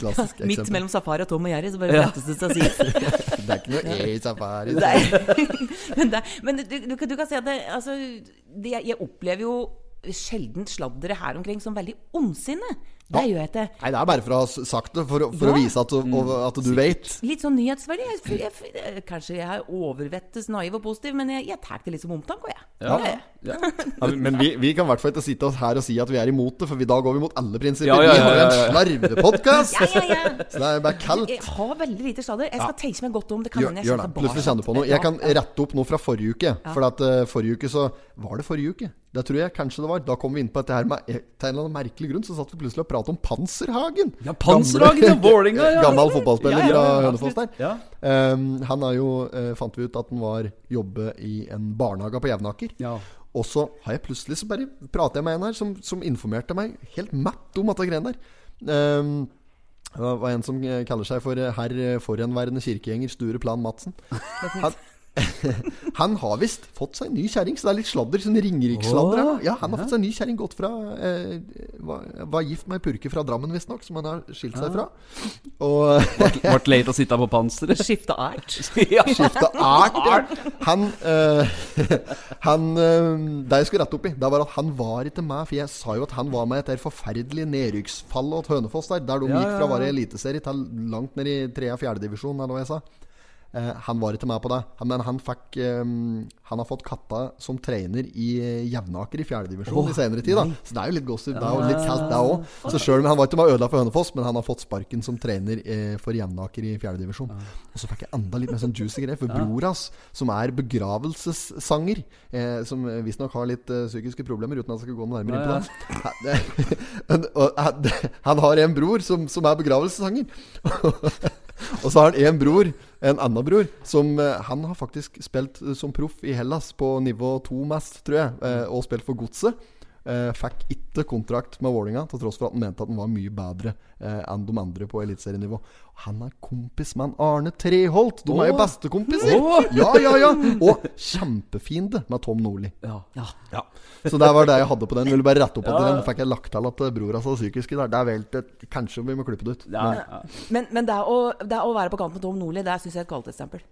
Klassisk Midt mellom Safari og Tom og Jerry, så bare Ja. rettes det seg å si. Det er ikke noe E i safari. Nei. men det, men du, du, kan- du kan si at det, altså, det, jeg opplever jo sjelden sladdere her omkring som veldig ondsinne. Det gjør jeg ikke. Nei, det er bare for å ha sagt det, for, å- ja. å vise at du, og, at du vet. Litt sånn nyhetsverdi. Jeg, jeg, jeg, kanskje jeg er overvettes naiv og positiv, men jeg, jeg tar det litt som omtanke. jeg. Ja. Ja. Ja. Ja, men vi, vi kan i hvert fall ikke sitte her og si at vi er imot det, for vi, da går vi mot alle prinsipper. Ja, ja, Vi har jo en ja, ja. slarvepodkast! Ja, ja, ja. Så det er bare kaldt. Jeg har veldig lite sladder. Jeg skal tenke meg godt om. Det kan Gjør, hende jeg gjør det. Plutselig kjenner du på noe. Jeg kan rette opp noe fra forrige uke. For at uh, forrige uke så Var det forrige uke? Det tror jeg kanskje det var. Da kom vi inn på dette her med eh, Til en eller annen merkelig grunn så satt vi plutselig og pratet om Panserhagen. Ja, Panserhagen, ja, Vålinga, ja. Gammel fotballspiller fra Hønefoss der. Ja. Um, han er jo, uh, fant vi ut at han var jobbe i en barnehage på Jevnaker. Ja. Og så har jeg plutselig så bare prater jeg med en her som, som informerte meg helt matt om dette greiene der. Um, det var en som kaller seg for eh, herr eh, forhenværende kirkegjenger Sture Plan Madsen. Han, han har visst fått seg en ny kjerring, så det er litt sladder. Sånn Ringerikssladder. Oh. Ja, han har fått seg en ny kjerring. Gått fra eh, var, var gift med ei purke fra Drammen, visstnok, som han har skilt seg fra. Og Ble leit å sitte på panseret. Skifte art. ja. skifta art. ja. Han, eh, han eh, Det jeg skulle rette opp i, det var at han var ikke med. For jeg sa jo at han var med i et der forferdelig nedrykksfall til Hønefoss der. Der de Ja, gikk fra å være eliteserie til langt ned i 3. og 4. divisjon, eller hva jeg sa. Eh, han var ikke med på det, men han fikk eh, Han har fått katta som trener i eh, Jevnaker i fjerdedivisjon i senere tid. da Så det er jo litt gossip. Det er jo litt kaldt, det òg. Så selv om han var ikke med ødela for Hønefoss, men han har fått sparken som trener for Jevnaker i fjerdedivisjon. Og så fikk jeg enda litt mer sånn juicy greier. For bror hans, som er begravelsessanger, eh, som visstnok har litt psykiske problemer, uten at jeg skal gå noe nærmere inn på det Han har en bror som, som er begravelsessanger. Og så har han en bror, en annen bror, som eh, Han har faktisk spilt eh, som proff i Hellas på nivå 2 mest, tror jeg, eh, og spilt for Godset. Eh, fikk ikke kontrakt med Vålinga til tross for at han mente at han var mye bedre eh, enn de andre på eliteserienivå. Han er kompis med en Arne Treholt! De er jo bestekompiser! Ja, ja, ja! Og kjempefiende med Tom Nordli. Ja. Så det var det jeg hadde på den. Ville bare rette opp at den. Fikk jeg lagt til at brora bror hans var psykisk i dag. Det er vel til Kanskje vi må klippe det ut. Men- ja. Men, men det, å, det å være på kant med Tom Nordli, det syns jeg er et kvalitetsstempel.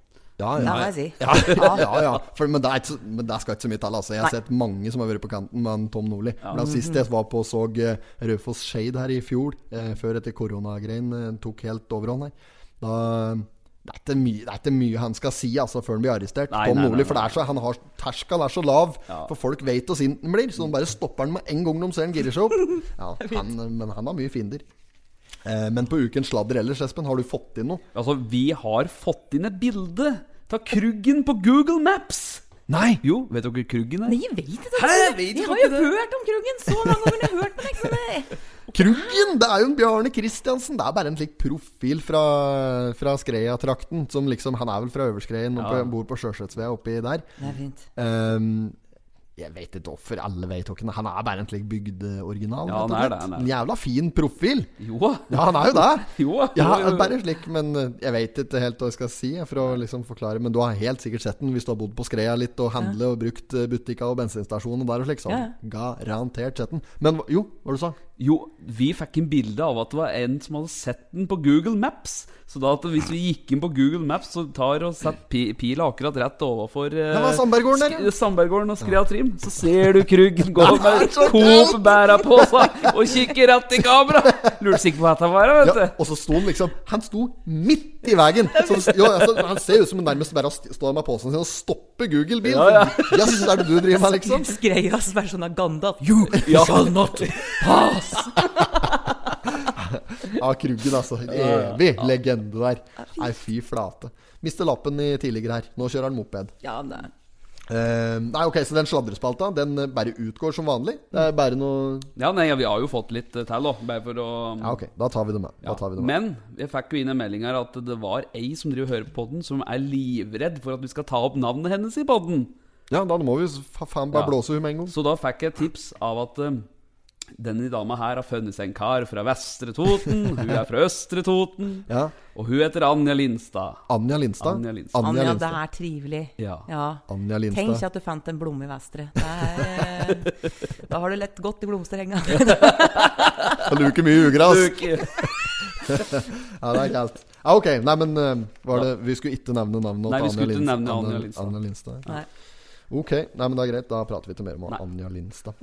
Ja, Det må jeg si. Ja, ja, ja, ja. For, men, det er ikke, men det skal ikke så mye til. Altså. Jeg har Nei. sett mange som har vært på kanten med en Tom Nordli. Blant Sist jeg var på og så eh, Raufoss Shade her i fjor, eh, før etter koronagreien eh, tok helt overhånd her. Da det er, ikke mye, det er ikke mye han skal si altså, før han blir arrestert. Nei, Tom nei, nei, Nordli, For det er så, han har, terskelen er så lav. Ja. For folk vet hvor sint han blir, så de bare stopper han med en gang de ser han girer seg opp. Ja, han, men han har mye fiender. Eh, men på ukens sladder ellers, Espen, har du fått inn noe? Altså, vi har fått inn et bilde av Kruggen på Google Maps. Nei! Jo, vet dere hvor Kruggen er? Nei, jeg vet ikke Hæ, det. vet Jeg har jo det? hørt om Kruggen så mange ganger. Jeg har hørt på det, ikke? Kruggen! Det er jo en Bjarne Kristiansen. Det er bare en slik profil fra, fra Skreia-trakten. Som liksom, Han er vel fra Øverskreien og Ja. bor på Sjøsetsvea oppi der. Det er fint. Ehm, jeg vet ikke hvorfor alle vet hvem Han er bare en slik bygdeoriginal. Ja, han er det, han er En jævla fin profil. Jo. Ja, han er jo det. Jo. Ja, bare slik, men eh, jeg vet ikke helt hva jeg skal si for å liksom forklare. Men du har helt sikkert sett den hvis du har bodd på Skreia litt og handlet og brukt eh, butikka og bensinstasjoner der og slik. Så Ja, garantert sett den. Men jo, hva du sa? Jo, vi fikk en bilde av at det var en som hadde sett den på Google Maps. Så da at hvis vi gikk inn på Google Maps, så tar og setter pi pila akkurat rett overfor eh, Sandberggården. Sandberggården og Skreatrim, Så ser du Kruggen gå med Coop bæra på seg og kikker rett i kamera. Lurte sikkert på hva dette var, vet Ja, og så sto han liksom Han sto midt i veien. Så, jo, altså, han ser ut som han nærmest bare st- står med posen sin og stopper Google-bil. Ja, ja. Jøss, er det du driver med, liksom? Skreja som er av Gandalf. You Ja. shall not pass! Ja, Kruggen, altså. Evig legende der. Nei, fy flate. Mister lappen i tidligere her. Nå kjører han moped. Ja, det Eh, nei, ok, Så den sladrespalta Den eh, bare utgår som vanlig? Det er bare noe Ja, nei, ja, vi har jo fått litt eh, til, da. Bare for å Ja, ok, da tar vi det med. Ja, tar vi det med. Men jeg fikk jo inn en melding her at det var ei som driver hører på podden, som er livredd for at vi skal ta opp navnet hennes i podden. Ja, da må vi faen bare Ja. blåse henne med en gang. Så da fikk jeg tips av at eh, denne dama her har funnet seg en kar fra Vestre Toten. Hun er fra Østre Toten. Ja. Og hun heter Anja Lindstad. Anja Lindstad. Anja Lindstad. Anja Anja, det er trivelig. Ja. Ja. Anja Tenk Lindstad. at du fant en blomme i Vestre. Det er, da har du lett godt i blomsterenga. Da luker mye ugras. Luke. Ja, det er kaldt. Ah, ok. Nei, men eh, var det Vi skulle ikke nevne navnet til Anja Lindstad. Anja Lindstad. Nei. Ok, nei, men det er greit. Da prater vi ikke mer om Nei. Anja Lindstad.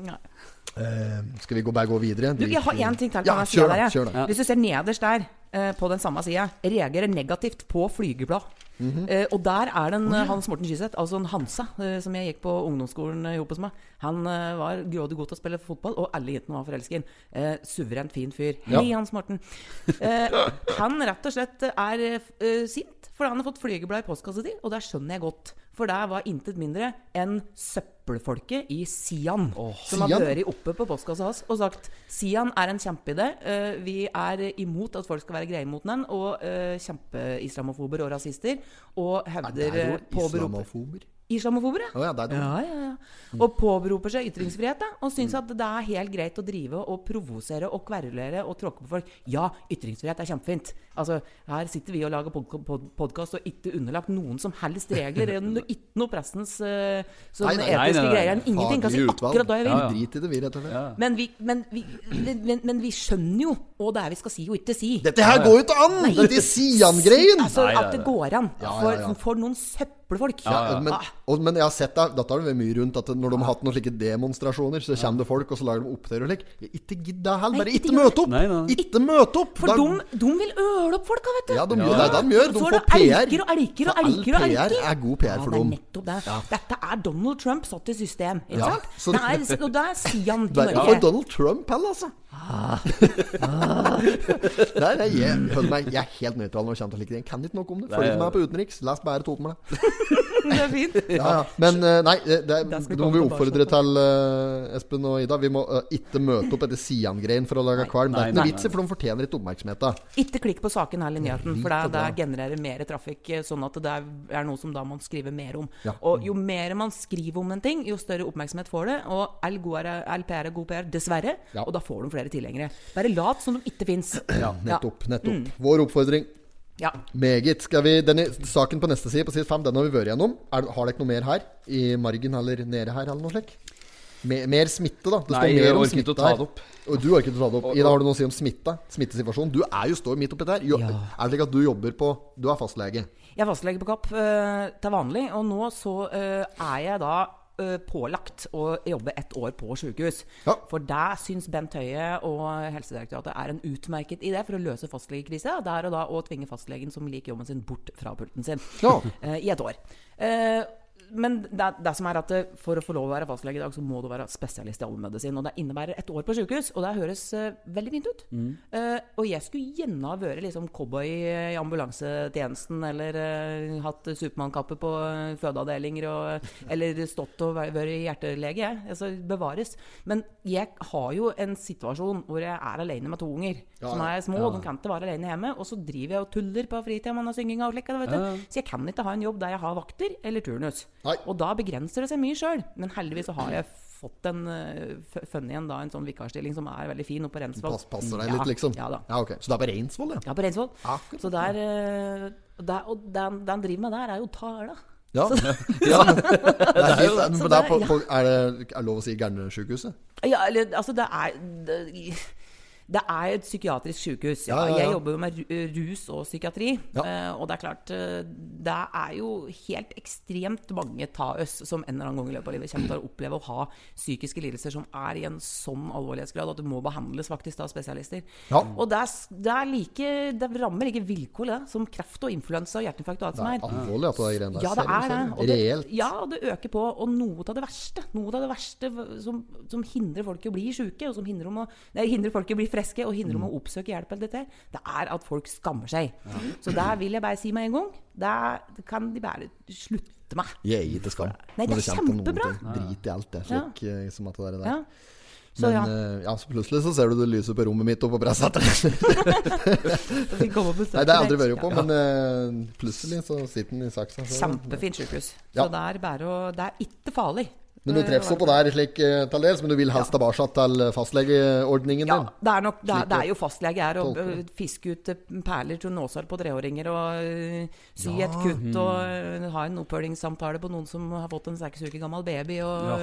Eh, skal vi gå, bare gå videre? Du, jeg har én ting til Ja, kjør der. kjør da. Hvis du ser nederst der, eh, på den samme sida, reagerer negativt på flygeblad. Mhm. Eh, og der er den en eh, Hans Morten Skyseth, altså en Hansa, eh, som jeg gikk på ungdomsskolen eh, jobbes med. Han eh, var grådig god til å spille fotball, og alle jentene var forelsket i ham. Suverent fin fyr. Hei, Ja. Hans Morten. Han rett og slett er sint fordi han har fått flygeblad i postkassa si, og det skjønner jeg godt. For der var intet mindre enn søppelfolket i Sian som har Sian? vært oppe på postkassa hans og sagt Sian er en kjempeidé. Uh, vi er imot at folk skal være greie mot den, og uh, kjempeislamofober og rasister. Og Er det eh, jo islamofober? Islamofober, ja. Å ja, det er. Ja, ja, ja. Og påberoper seg ytringsfrihet, da. Og syns at det er helt greit å drive og provosere og kverulere og tråkke på folk. Ja, ytringsfrihet er kjempefint. Altså, her sitter vi og lager podkast og ikke underlagt noen som helst regler. Ikke noe pressens uh, sånn Nei, nei, nei, etiske nei, nei. greier. Ingenting kan si akkurat da jeg vil. Ja, ja. Drit i det, vi, rett og slett. Ja. Men vi, men, vi, men, men vi skjønner jo hva det er vi skal si og ikke si. Dette her går jo ikke an! Dette er Sian-greien! Altså Nei, nei, At det går an. Ja, ja, For, for noen søppel eplefolk. Ja, men, Ah, og, men jeg har sett det, dette har det vært mye rundt at når de har hatt noen slike demonstrasjoner, så kommer det folk, og så lager de opptøyer og slik. Ikke gidd det heller. Bare ikke møte opp! Nei, nei. Ikke møte opp! For de, de vil øle opp folka, vet du. Ja, de gjør, det de gjør. De får PR. elker og elker og For all elker PR er god PR for ja, dem. Det er. Dette er Donald Trump satt i system, ikke Ja, sant? så- Det er, og det er Sian i Norge. er. Donald Trump heller, altså. nei, nei, jeg, hør meg, jeg er helt nøytral når det kommer til slike ting. Jeg kan ikke noe om det. Følg meg ikke med på utenriks. Les bare Toten med det. Er fint. Ja, ja. Men eh, nei, det, det, må vi oppfordre til, uh, Espen og Ida. Vi må uh, ikke møte opp etter Sian-greien for å lage kvalm. Det er ikke noe vits i, for de fortjener ikke oppmerksomheten. Ikke klikk på saken eller nyheten, for det, det genererer mer trafikk. Sånn at det er, noe som da man skriver mer om. Ja. Og jo mer man skriver om en ting, jo større oppmerksomhet får det. Og all er, PR er god PR, dessverre. Ja. Og da får de flere tilhengere. Bare lat som de ikke fins. Ja, nettopp. nettopp. Vår oppfordring. Ja. Meget. Skal vi, denne Saken på neste side, på side fem, den har vi vært gjennom. Er, har dere noe mer her? I margen eller nede her, eller noe slikt? Mer, mer smitte, da. Det Nei, står mer om smitte her. Og du orker ikke å ta det opp. Ida, har du noe å si om smitte? Smittesituasjonen? Du er jo står midt oppi der. Jo, Ja. Er det slik at du jobber på Du er fastlege? Jeg er fastlege på Kapp uh, til vanlig, og nå så uh, er jeg da pålagt å jobbe ett år på sykehus. Ja. For der syns Bent Høie og Helsedirektoratet er en utmerket idé for å løse fastlegekrisa. Det er å da å tvinge fastlegen som liker jobben sin, bort fra pulten sin Ja. eh, i et år. Men det, det som er at eh, for å få lov å være fastlege i dag, så må du være spesialist i allmennmedisin. Og det innebærer et år på sykehus, og det høres eh, veldig fint ut. Eh, og jeg skulle gjerne ha vært liksom cowboy i ambulansetjenesten, eller uh, hatt Supermann-kappe på fødeavdelinger, og, eller stått og væ- vært hjertelege, jeg. Altså, bevares. Men jeg har jo en situasjon hvor jeg er alene med to unger Ja, som er små, og de kan ikke være alene hjemme. Og så driver jeg og tuller på fritida med synginga og slik. Ja, ja. Så jeg kan ikke ha en jobb der jeg har vakter eller turnus. Nei. Og da begrenser det seg mye sjøl. Men heldigvis så har jeg fått en uh, funny en, da en sånn vikarstilling som er veldig fin oppe på Reinsvoll. Pass, passer deg Ja, litt, liksom? Ja da. Ja, ok. Så det er på Reinsvoll, ja? Ja, på Reinsvoll. Akkurat. Så der, uh, der Og den, han driver med der, er jo Tala. Ja. ja. Det er, helt, men det er, på, på, er det er lov å si Gærnesjukehuset? Ja, eller altså, det er det, det er et psykiatrisk sykehus. Ja. Ja, ja. Jeg jobber jo med rus og psykiatri. Eh, og det er klart eh, Det er jo helt ekstremt mange taøs som en eller annen gang i løpet av livet kommer til å oppleve å ha psykiske lidelser som er i en sånn alvorlighetsgrad at det må behandles faktisk av spesialister. Og det er, det er like Det rammer like vilkår det, som kreft og influensa og hjerteinfarkt og alt som er Det er. alvorlig at det er greiene der. Ja, det er det. Og det ja, det øker på. Og noe av det verste Noe av det verste som, som hindrer folk i å bli sjuke, og som hindrer, om å, nei, hindrer folk i å bli friske, og hindrer om å oppsøke hjelp, eller dette, det er at folk skammer seg. Så der vil jeg bare si med en gang Det kan de bare slutte med. Jeg er ikke skam. Nei, det er kjempebra. Drit i alt det. Slik ja. som at det er der. Ja. Så Men ja. Uh, ja, så plutselig så ser du det lyser på rommet mitt oppe på og besøker Nei, det har jeg aldri vært på, men uh, plutselig så sitter den i saksa. Kjempefint sykehus. Ja. Så det er bare å Det er ikke farlig. Men du treffer så på der slik eh, til dels, men du vil helst tilbake til fastlegeordningen Ja, din? det er, nok, det, er, det er jo fastlege her. Å fiske ut perler til nåsar på treåringer. Og sy ja. et kutt og øh, ha en oppfølgingssamtale på noen som har fått en seks uker gammel baby. Og Ja.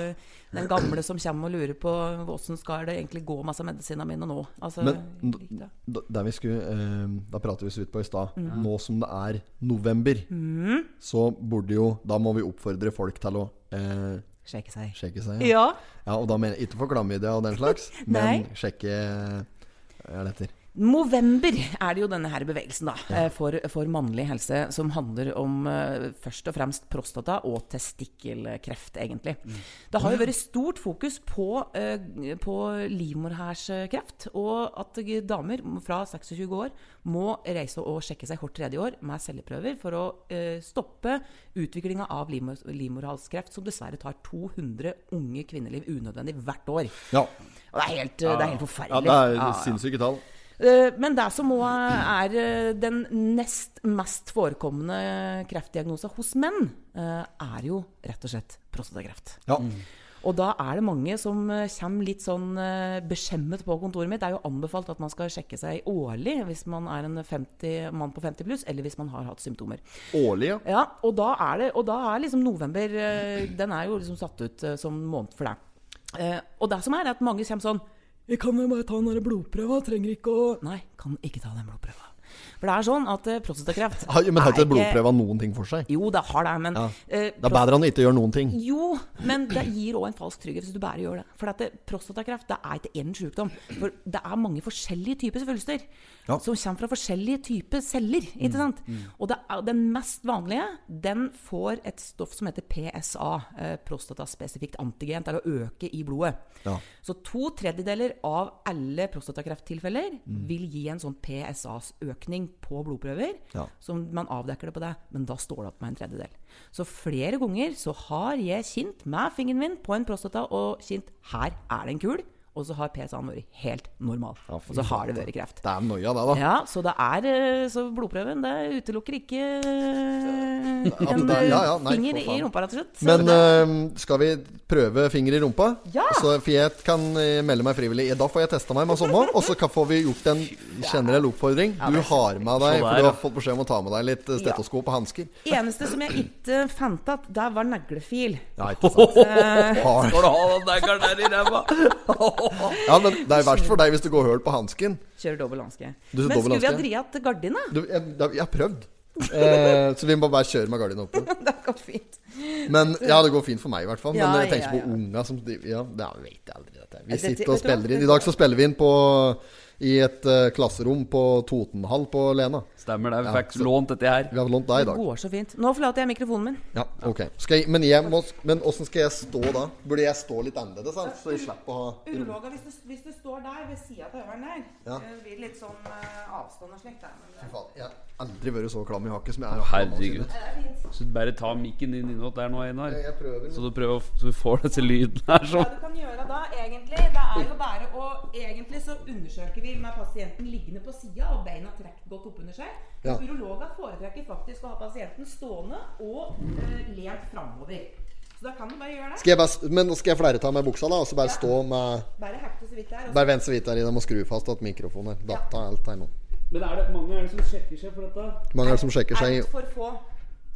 den gamle som kommer og lurer på åssen skal det egentlig gå med medisinene mine nå. Altså, Men ja. der vi skulle, eh, da prater vi så vidt på i stad. Mm. Nå som det er november, så burde jo Da må vi oppfordre folk til å eh, Sjekke seg. sjekke seg. Ja. Ja, og da mener jeg ikke for klamydia og den slags, men sjekke Hva er det heter? Movember er det jo denne her bevegelsen da, eh, for, for mannlig helse, som handler om uh, først og fremst prostata og testikkelkreft, egentlig. Det har jo vært stort fokus på, uh, på livmorhalskreft, og at damer fra 26 år må reise og sjekke seg hvert tredje år med celleprøver for å uh, stoppe utviklinga av livmor livmorhalskreft, som dessverre tar 200 unge kvinneliv unødvendig hvert år. Ja. Og det er helt, det er helt ja forferdelig. det er Ja, ja. sinnssyke tall. Eh, Men det som òg er eh, den nest mest forekommende kreftdiagnosen hos menn, eh, er jo rett og slett prostatakreft. Ja. Og da er det mange som kommer litt sånn beskjemmet på kontoret mitt. Det er jo anbefalt at man skal sjekke seg årlig hvis man er en 50, mann på 50 pluss, eller hvis man har hatt symptomer. Årlig, ja. Ja, og da er, det, og da er liksom november Den er jo liksom satt ut som måned for det. Eh, og det som er, er at mange kommer sånn Jeg kan jo bare ta den blodprøva, trenger ikke å Nei, kan ikke ta den blodprøva. For det er sånn at uh, prostatakreft Har- Men har ikke er blodprøva noen ting for seg? Jo, det har det, men Ja. eh, Det er bedre enn å ikke gjøre noen ting. Jo, men det gir òg en falsk trygghet hvis du bare gjør det. For at det, prostatakreft det er ikke én sykdom. For det er mange forskjellige typer svulster Ja. som kommer fra forskjellige typer celler. ikke sant? Og det den mest vanlige den får et stoff som heter PSA, eh, prostataspesifikt antigen, til å øke i blodet. Ja. Så to tredjedeler av alle prostatakrefttilfeller vil gi en sånn PSA-økning på blodprøver. Ja. Som man avdekker det på deg, men da står det opp med en tredjedel. Så flere ganger så har jeg kjent med fingeren min på en prostata og kjent her er det en kul, og så har PSA-en vært helt normal. Ja, og så har det vært kreft. Det er noia, det, da. Ja, så det er eh, Så blodprøven det utelukker ikke en ja, det- ja, ja, eh, nei, finger i rumpa, rett og slett. Så Men eh, skal vi prøve finger i rumpa? Ja! Så, Fiet jeg kan eh, melde meg frivillig. Da får jeg testa meg med sommer, og så får vi gjort en generell oppfordring. Du har med deg For du har fått beskjed om å ta med deg litt eh, stetoskop og hansker. eneste som jeg ikke fant igjen, det var neglefil. Ja, ikke sant? Har- Skal du ha den neglen der i ræva? Ja, men det er verst for deg hvis du går høl på hansken. Kjører dobbel hanske. Men skulle vi ha til gardina? Du, jeg, jeg har prøvd. Eh, så vi må bare kjøre med gardina oppe. Det går fint. Men Ja, det går fint for meg, i hvert fall. Men Ja, jeg tenker ja, på ja. unga som Ja, det vet jeg aldri. Dette. Vi sitter og spiller inn. I dag så spiller vi inn på i et uh, klasserom på Totenhall på Lena. Stemmer det. Vi fikk så- lånt dette her. Vi hadde lånt deg i Det går så fint. Nå forlater jeg mikrofonen min. Ja, ok skal jeg, Men jeg må Men åssen skal jeg stå da? Burde jeg stå litt annerledes, så jeg slipper å ha Urologa, hvis du, hvis du står der ved sida av høveren der, Ja. det blir litt sånn uh, avstand og slikt der. Fy faen, Jeg har aldri vært så klam i hakket som jeg er. Herregud. er. Så bare ta mikken din innåt der nå, Einar. Jeg jeg prøver. Så du prøver så du får disse lydene her Hva sånn. du kan gjøre da, egentlig, det er jo bare å Egentlig så undersøker vi med pasienten liggende på sida og beina trukket godt oppunder seg. Ja. Urologer foretrekker faktisk å ha pasienten stående og eh, lent framover. Så da kan du bare gjøre det. Skal jeg bare, men nå skal jeg flere ta med buksa, da? Og så bare stå med Bare hekte så vidt der. og så- Bare vent så vidt der i. Jeg må skru fast at mikrofonen er datta alt her nå. Men er det mange er det som sjekker seg for dette? Hvor mange er det som sjekker seg? Altfor få.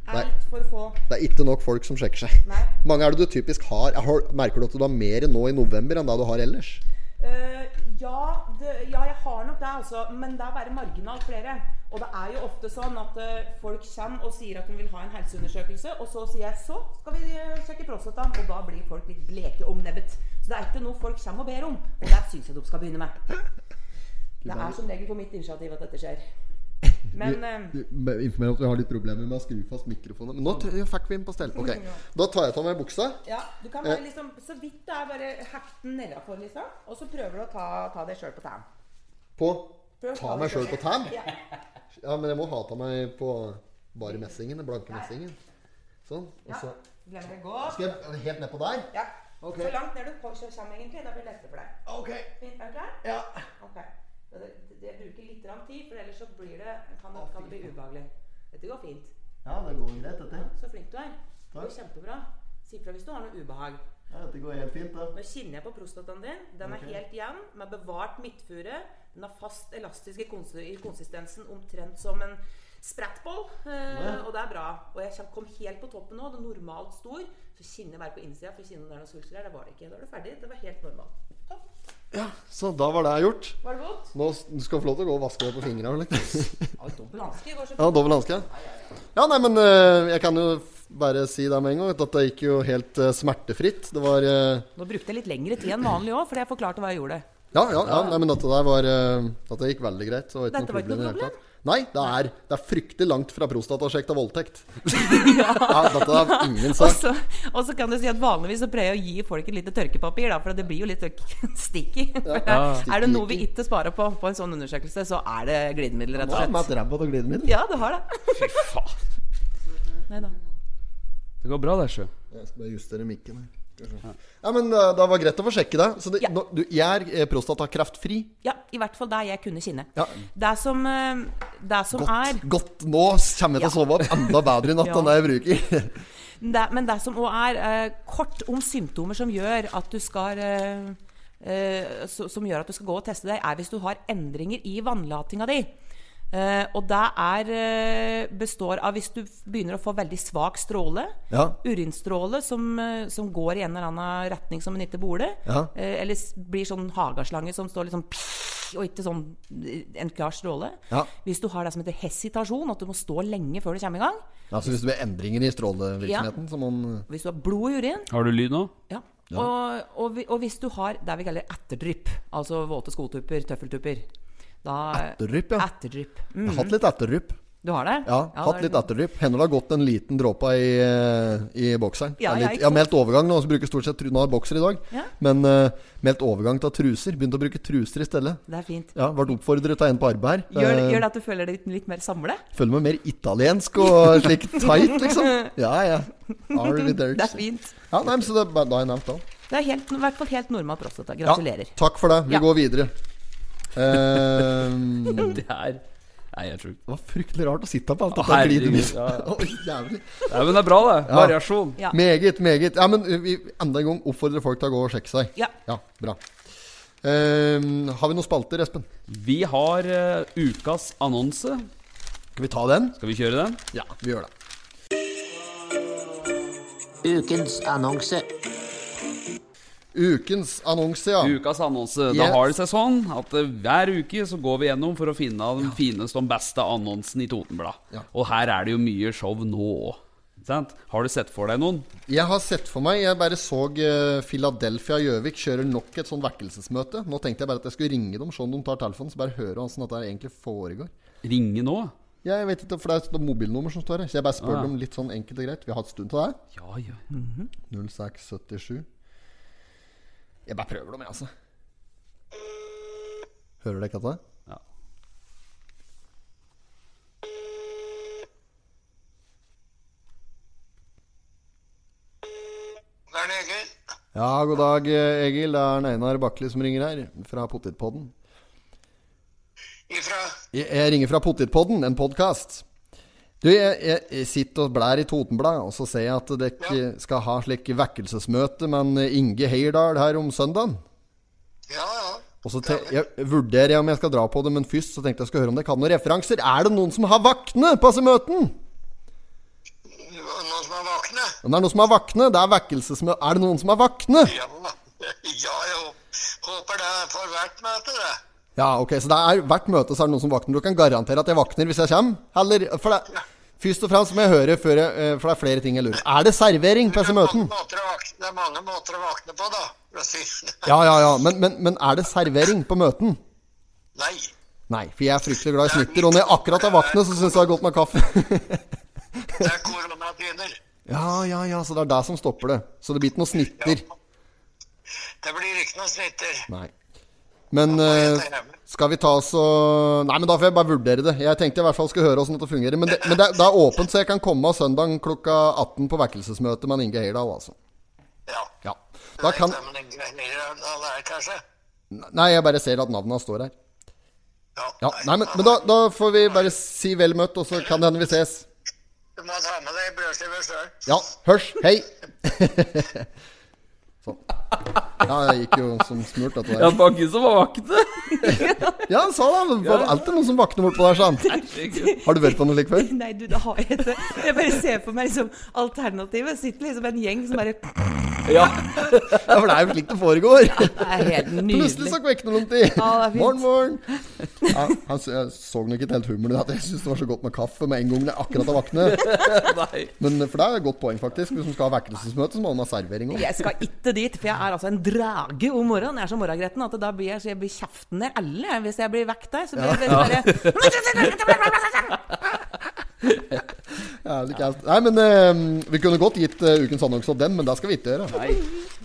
Nei. Få. Det er ikke nok folk som sjekker seg. Nei. mange er det du typisk har? Har merker du at du har mer nå i november enn det du har ellers? Eh, ja, det, ja, jeg har nok det, altså. Men det er bare marginalt flere. Og det er jo ofte sånn at uh, folk kommer og sier at de vil ha en helseundersøkelse, og så sier jeg så skal vi eh, sjekke prostataen, og da blir folk litt bleke om nebbet. Så det er ikke noe folk kommer og ber om, og det syns jeg de skal begynne med. Det er som regel på mitt initiativ at dette skjer. Men eh, Informer at vi har litt problemer med å skru fast mikrofonen. Men nå t- fikk vi den på stell. Ok, Da tar jeg av meg buksa. ja, du kan bare liksom Så vidt det er bare hekt den nedafor, liksom. Og så prøver du å ta, ta deg sjøl på tærne. På Prøv å Ta meg sjøl på tærne? Ja. Ja, men jeg må ha ta meg på bare messingen. Den blanke messingen. Sånn. Og så ja. det skal jeg helt nedpå der. Ja. Okay. Så langt ned du kommer, egentlig. Da blir det lettere for deg. Ok. Fint, Er du klar? Ja. Ok. Det, det, det bruker litt tid, for ellers så blir det, kan, det, kan det bli ubehagelig. Dette går fint. Ja, det går greit, dette. Så flink du er. Det går kjempebra. Si fra hvis du har noe ubehag. Ja, dette går helt fint, da. Nå kjenner jeg på prostataen din. Den er helt jevn, med bevart midtfure. Den har fast elastisk i, konsi konsistensen, omtrent som en sprettball. Eh, og det er bra. Og jeg kom helt på toppen nå. Det er normalt stor. Så kjenner jeg bare på innsida for kjenner kjenne om det er noen svulster der. Det var det ikke. Da er du ferdig. Det var helt normalt. Ja, Så da var det gjort. Var det godt? Nå du skal få lov til å gå og vaske deg på. Ja, dobbel hanske Ja, dobbel hanske. Ja, nei, men eh, jeg kan jo bare si det med en gang. At det gikk jo helt eh, smertefritt. Det var eh, Nå brukte jeg litt lengre tid enn vanlig òg, fordi jeg forklarte hva jeg gjorde. Ja, ja, ja nei, men dette der var Dette gikk veldig greit. Så var ikke Dette noe var ikke problem Nei, det er, det er fryktelig langt fra prostatasjekk til voldtekt. ja, dette er ingen sak. så, og så kan du si at vanligvis så prøver jeg å gi folk et lite tørkepapir, da, for det blir jo litt sticky. Ja. Er det noe vi ikke sparer på på en sånn undersøkelse, så er det glidemiddel, rett og slett. med ræva og glidemiddel. Ja, det har det. Fy faen. Nei da. Det går bra, der, sjø. Jeg skal bare justere mikken her. Ja, men eh, det var greit å få sjekke det. Så det, Ja. nå, du, jeg er eh, prostatakreftfri. Ja, i hvert fall der jeg kunne kinne. Ja. Det som, eh, det som er Godt, godt. Nå kommer jeg til å sove opp enda bedre i natt enn det jeg bruker. det, Men det som òg er uh, kort om symptomer som gjør at du skal uh, som gjør at du skal gå og teste deg, er hvis du har endringer i vannlatinga di. Eh, og det er, uh, består av hvis du begynner å få veldig svak stråle, Ja. urinstråle som, uh, som går i en eller annen retning som en ikke burde, Ja. eller blir sånn hagaslange som står litt liksom og ikke sånn en klar stråle. Ja. Hvis du har det som heter hesitasjon, at du må stå lenge før du kommer i gang. Altså Hvis du blir endringer i strålevirksomheten, ja. man Hvis du har blod i urin, Har du lyd nå? Ja. Og, og, og hvis du har det vi kaller etterdrypp, altså våte skotupper, tøffeltupper da, Etterdrypp, ja. Etterdrypp. Jeg Mm. har hatt litt etterdrypp. Du har det? Ja, hatt det litt er- etterdrypp. Hender det har gått en liten dråpe i, eh, i bokseren. Ja, ja, litt, jeg har meldt overgang nå, så bruker stort sett Nå har jeg bokser i dag. Ja. Men uh, meldt overgang til truser. Begynt å bruke truser i stedet. Det er fint. Ja, Ble oppfordret av en på arbeid her. Gjør, Eh, gjør det at du føler deg litt, litt mer samle? Føler meg mer italiensk og slik tight, liksom. Ja, ja. Harvey Det er fint. Ja, nei, men så det, da har jeg nevnt det. Det er helt, i hvert fall helt normal prostata. Ja, Gratulerer. takk for det. Vi Ja. går videre. Eh, Det er Nei, jeg tror det var fryktelig rart å sitte på alt dette glidet mitt. ja. oh, jævlig. Nei, men det er bra, det. Variasjon. Ja. Meget, meget. Ja, men vi enda en gang oppfordrer folk til å gå og sjekke seg. Ja. Ja, bra. Um, har vi noen spalter, Espen? Vi har uh, ukas annonse. Skal vi ta den? Skal vi kjøre den? Ja, vi gjør det. Ukens annonse. Ukens annonse, ja. Ukas annonse. Yes. Da har det seg sånn at eh, hver uke så går vi gjennom for å finne den fineste og beste annonsen i Totenblad. Ja. Og her er det jo mye show nå òg. Har du sett for deg noen? Jeg har sett for meg Jeg bare så eh, Philadelphia Gjøvik kjører nok et sånn vekkelsesmøte. Nå tenkte jeg bare at jeg skulle ringe dem, se om de tar telefonen, så bare høre åssen dette egentlig foregår. Ringe nå? Jeg vet ikke, for det er et mobilnummer som står her. Så jeg bare spør Ah. dem litt sånn enkelt og greit. Vi har hatt stund til det. Ja, ja. 0677. Jeg bare prøver dem, jeg, altså. Hører dere ikke dette? ja. Det er det, Egil. Ja, god dag, Egil. Det er Einar Bakli som ringer her, fra Potetpodden. Ifra Jeg, jeg ringer fra Potetpodden, en podkast. Du, jeg, jeg, sitter og blær i Totenblad, og så ser jeg at dere skal ha slik vekkelsesmøte med Inge Heierdal her om søndagen. Ja, ja. Og så jeg, vurderer jeg om jeg skal dra på det, men først så tenkte jeg skulle høre om dere kan noen referanser. Er det noen som har vakne på disse møtene? Noen som er vakne? Det er noen som har vakne, det er vekkelsesmøte. Er det noen som har vakne? Ja. Ja, jo. Håper det er for hvert møte, det. Ja, ok, så det er hvert møte så er det noen som vakner. Du kan garantere at jeg vakner hvis jeg kommer? Eller, for det, først og fremst må jeg høre før jeg, eh, For det er flere ting jeg lurer Er det servering på disse møtene? det er mange måter å våkne på, da. Ja, ja, ja. Men, men, men er det servering på møten? Nei. Nei, for jeg er fryktelig glad i snitter. Og når jeg akkurat har vaknet, så syns jeg det er godt med kaffe. Det er koronatiner. ja, ja, ja, så det er det som stopper det. Så det blir ikke noe snitter. Det blir ikke noe snitter. Nei. Men uh, skal vi ta oss og Nei, men da får jeg bare vurdere det. Jeg tenkte i hvert fall skulle høre åssen dette fungerer. Men, det, men det, det er åpent, så jeg kan komme søndag klokka 18 på vekkelsesmøte med Inge Heyerdahl, altså. Ja. Ja. Da kan av? Nei, jeg bare ser at navnene står her. Ja. Ja, nei, men, men da, da får vi bare si vel møtt, og så kan det hende vi ses. Du må ta med deg brødskive sjøl. Ja, hørs. Hei. sånn. Ja, det gikk jo som smurt, Ja, det var ikke som vakte. vakne. Ja, han sa det. Det var alltid noen som våkner bortpå der, deg, sant? Har du vært på noe slikt før? Nei, du, det har jeg ikke. Jeg bare ser for meg liksom alternativet. Sitter liksom en gjeng som bare Ja. Ja, for det er jo slik det foregår. Det er helt Plutselig nydelig. så vekner noen til. Ja, det er fint. Morgen, morgen. Ja, han jeg så nok ikke helt humoren i at jeg syntes det var så godt med kaffe med en gang jeg akkurat har våknet. Nei. Men for det er et godt poeng, faktisk. Hvis man skal ha vekkelsesmøte, så må man ha servering òg. Jeg skal ikke dit, for jeg er altså en drage om morgenen. Jeg er så morgengretten at da blir jeg, så jeg blir kjeften ned alle hvis jeg blir vekk der. Så blir jeg bare Jævlig kaldt. Nei, men uh, vi kunne godt gitt uh, ukens annonse av den, men det skal vi ikke gjøre. Nei.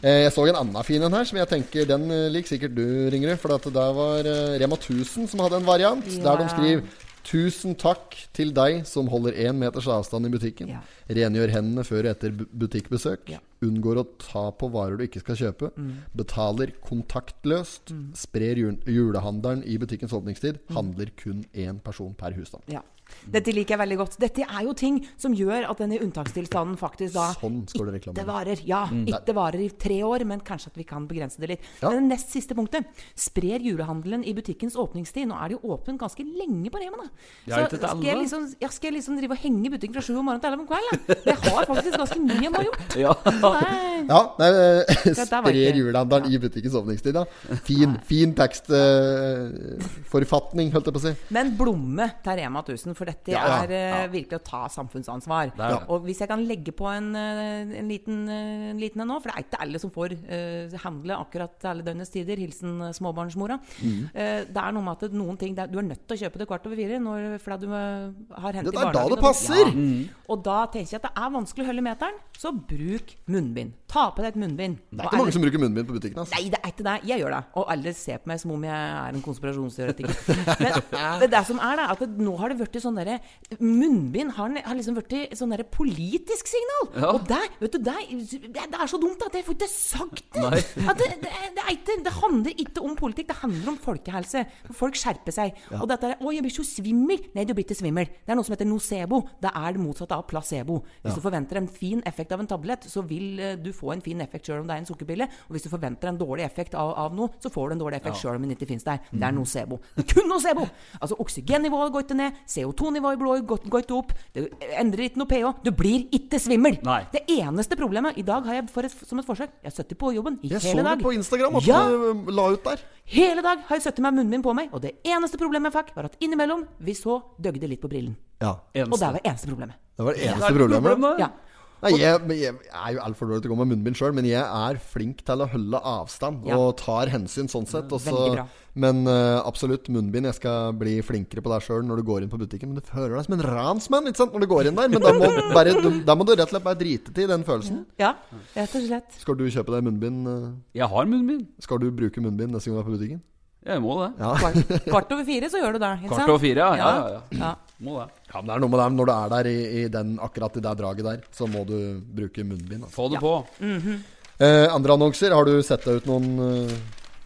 Uh, jeg så en annen fin en her, som jeg tenker den eh, liker sikkert du, Ringerud. For det var eh, Rema 1000 som hadde en variant, der de skriver Tusen takk til deg som holder én meters avstand i butikken. Ja. Rengjør hendene før og etter butikkbesøk. Ja. Mm. Unngår å ta på varer du ikke skal kjøpe. Betaler kontaktløst. Sprer jul julehandelen i butikkens åpningstid. Mm. Handler kun én person per husstand. Ja. Dette liker jeg veldig godt. Dette er jo ting som gjør at denne unntakstilstanden faktisk da Sånn ikke varer. Ja, ikke varer i tre år, men kanskje at vi kan begrense det litt. Ja. Men det nest siste punktet sprer julehandelen i butikkens åpningstid. Nå er det jo åpent ganske lenge på Rema, da. Så ikke skal jeg, liksom, jeg skal jeg liksom drive og henge butikken fra sju om morgenen til elleve om kvelden? Det har faktisk ganske mye man har gjort. Ja. Nei. Ja, nei, eh, sprer julehandelen i butikkens åpningstid, da. Fin, fin tekstforfatning, holdt jeg på å si. Men blomme til Rema 1000, for dette Ja, er ja. virkelig å ta samfunnsansvar. Det det. Og hvis jeg kan legge på en, eh, en liten eh, en liten en nå, for det er ikke alle som får uh, handle akkurat til alle døgnets tider, hilsen eh, småbarnsmora. Mm. Uh, det er noe med at noen ting det er, Du er nødt til å kjøpe det kvart over fire når, fordi du eh, har hentet Det i er da barnehagen. passer! og-! Ja. Og da tenker jeg at det er vanskelig å holde meteren, så bruk munnbind. Ta på deg et munnbind. Det er ikke mange alle- som bruker munnbind på butikken. Altså. Nei, det er ikke det. Jeg gjør det. Og alle ser på meg som om jeg er en konspirasjonsteoretiker. Men det, det som er da, at det, nå har det blitt sånn derre Munnbind har, har liksom blitt sånn derre politisk signal. Ja. Og det, vet du, det, det er så dumt at jeg får ikke sagt det. Det, det, det, ikke, det handler ikke om politikk, det handler om folkehelse. Folk skjerper seg. Og dette er 'Å, jeg blir så svimmel'. Nei, du blir ikke svimmel. Det er noe som heter nocebo. Det er det motsatte av placebo. Hvis du forventer en fin effekt av en tablett, så vil eh, du få en fin effekt sjøl om det er en sukkerpille. Og hvis du forventer en dårlig effekt av, av noe, så får du en dårlig effekt sjøl om den ikke finnes der. Det er nocebo. Kun nocebo! Altså, oksygennivået går ikke ned, CO2-nivået i blodet går går ikke opp, det endrer ikke noe pH. Du blir ikke svimmel! Nei. Det eneste problemet I dag har jeg for et, som et forsøk Jeg har sittet på jobben i Jeg så det på Instagram at Ja. du la ut der. Hele dag har jeg sittet med munnbind på meg, og det eneste problemet jeg fikk, var at innimellom vi så døgde litt på brillen. Ja, Og det var eneste problemet. Det var det eneste ja. problemet. Ja. Nei, jeg, jeg er jo altfor dårlig til å gå med munnbind sjøl, men jeg er flink til å holde avstand Ja. og tar hensyn sånn sett. Også, bra. men uh, absolutt munnbind. Jeg skal bli flinkere på deg sjøl når du går inn på butikken. Men du føler deg som en ransmann ikke sant, når du går inn der. Men da må, bare, du, da må du rett og slett bare drite til den følelsen. ja, rett og slett. Skal du kjøpe deg munnbind? eh, Jeg har munnbind. Skal du bruke munnbind neste gang du er på butikken? Jeg må det. Ja. Kvart, kvart over fire så gjør du det. Ikke sant? Kvart over fire, ja. Ja, ja, ja. ja. Må det. ja, men det er noe med det når du er der i, i den, akkurat i det draget der, så må du bruke munnbind. Altså. Få det på. Eh, andre annonser, har du sett deg ut noen eh,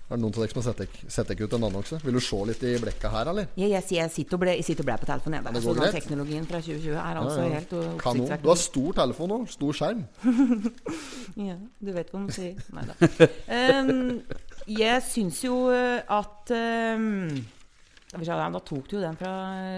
Er det noen av dere som har sett deg, sett deg ut en annonse? Vil du se litt i blekka her, eller? Jeg, jeg, jeg sitter og sitter ble på telefonen. Jeg, det går greit. teknologien fra 2020 er altså Ja, ja. helt Kanon. oppsiktsvekkende. Du har stor telefon nå. Stor skjerm. Ja, du vet hva de sier. Nei da. Um, jeg syns jo uh, at um, Da tok du jo den fra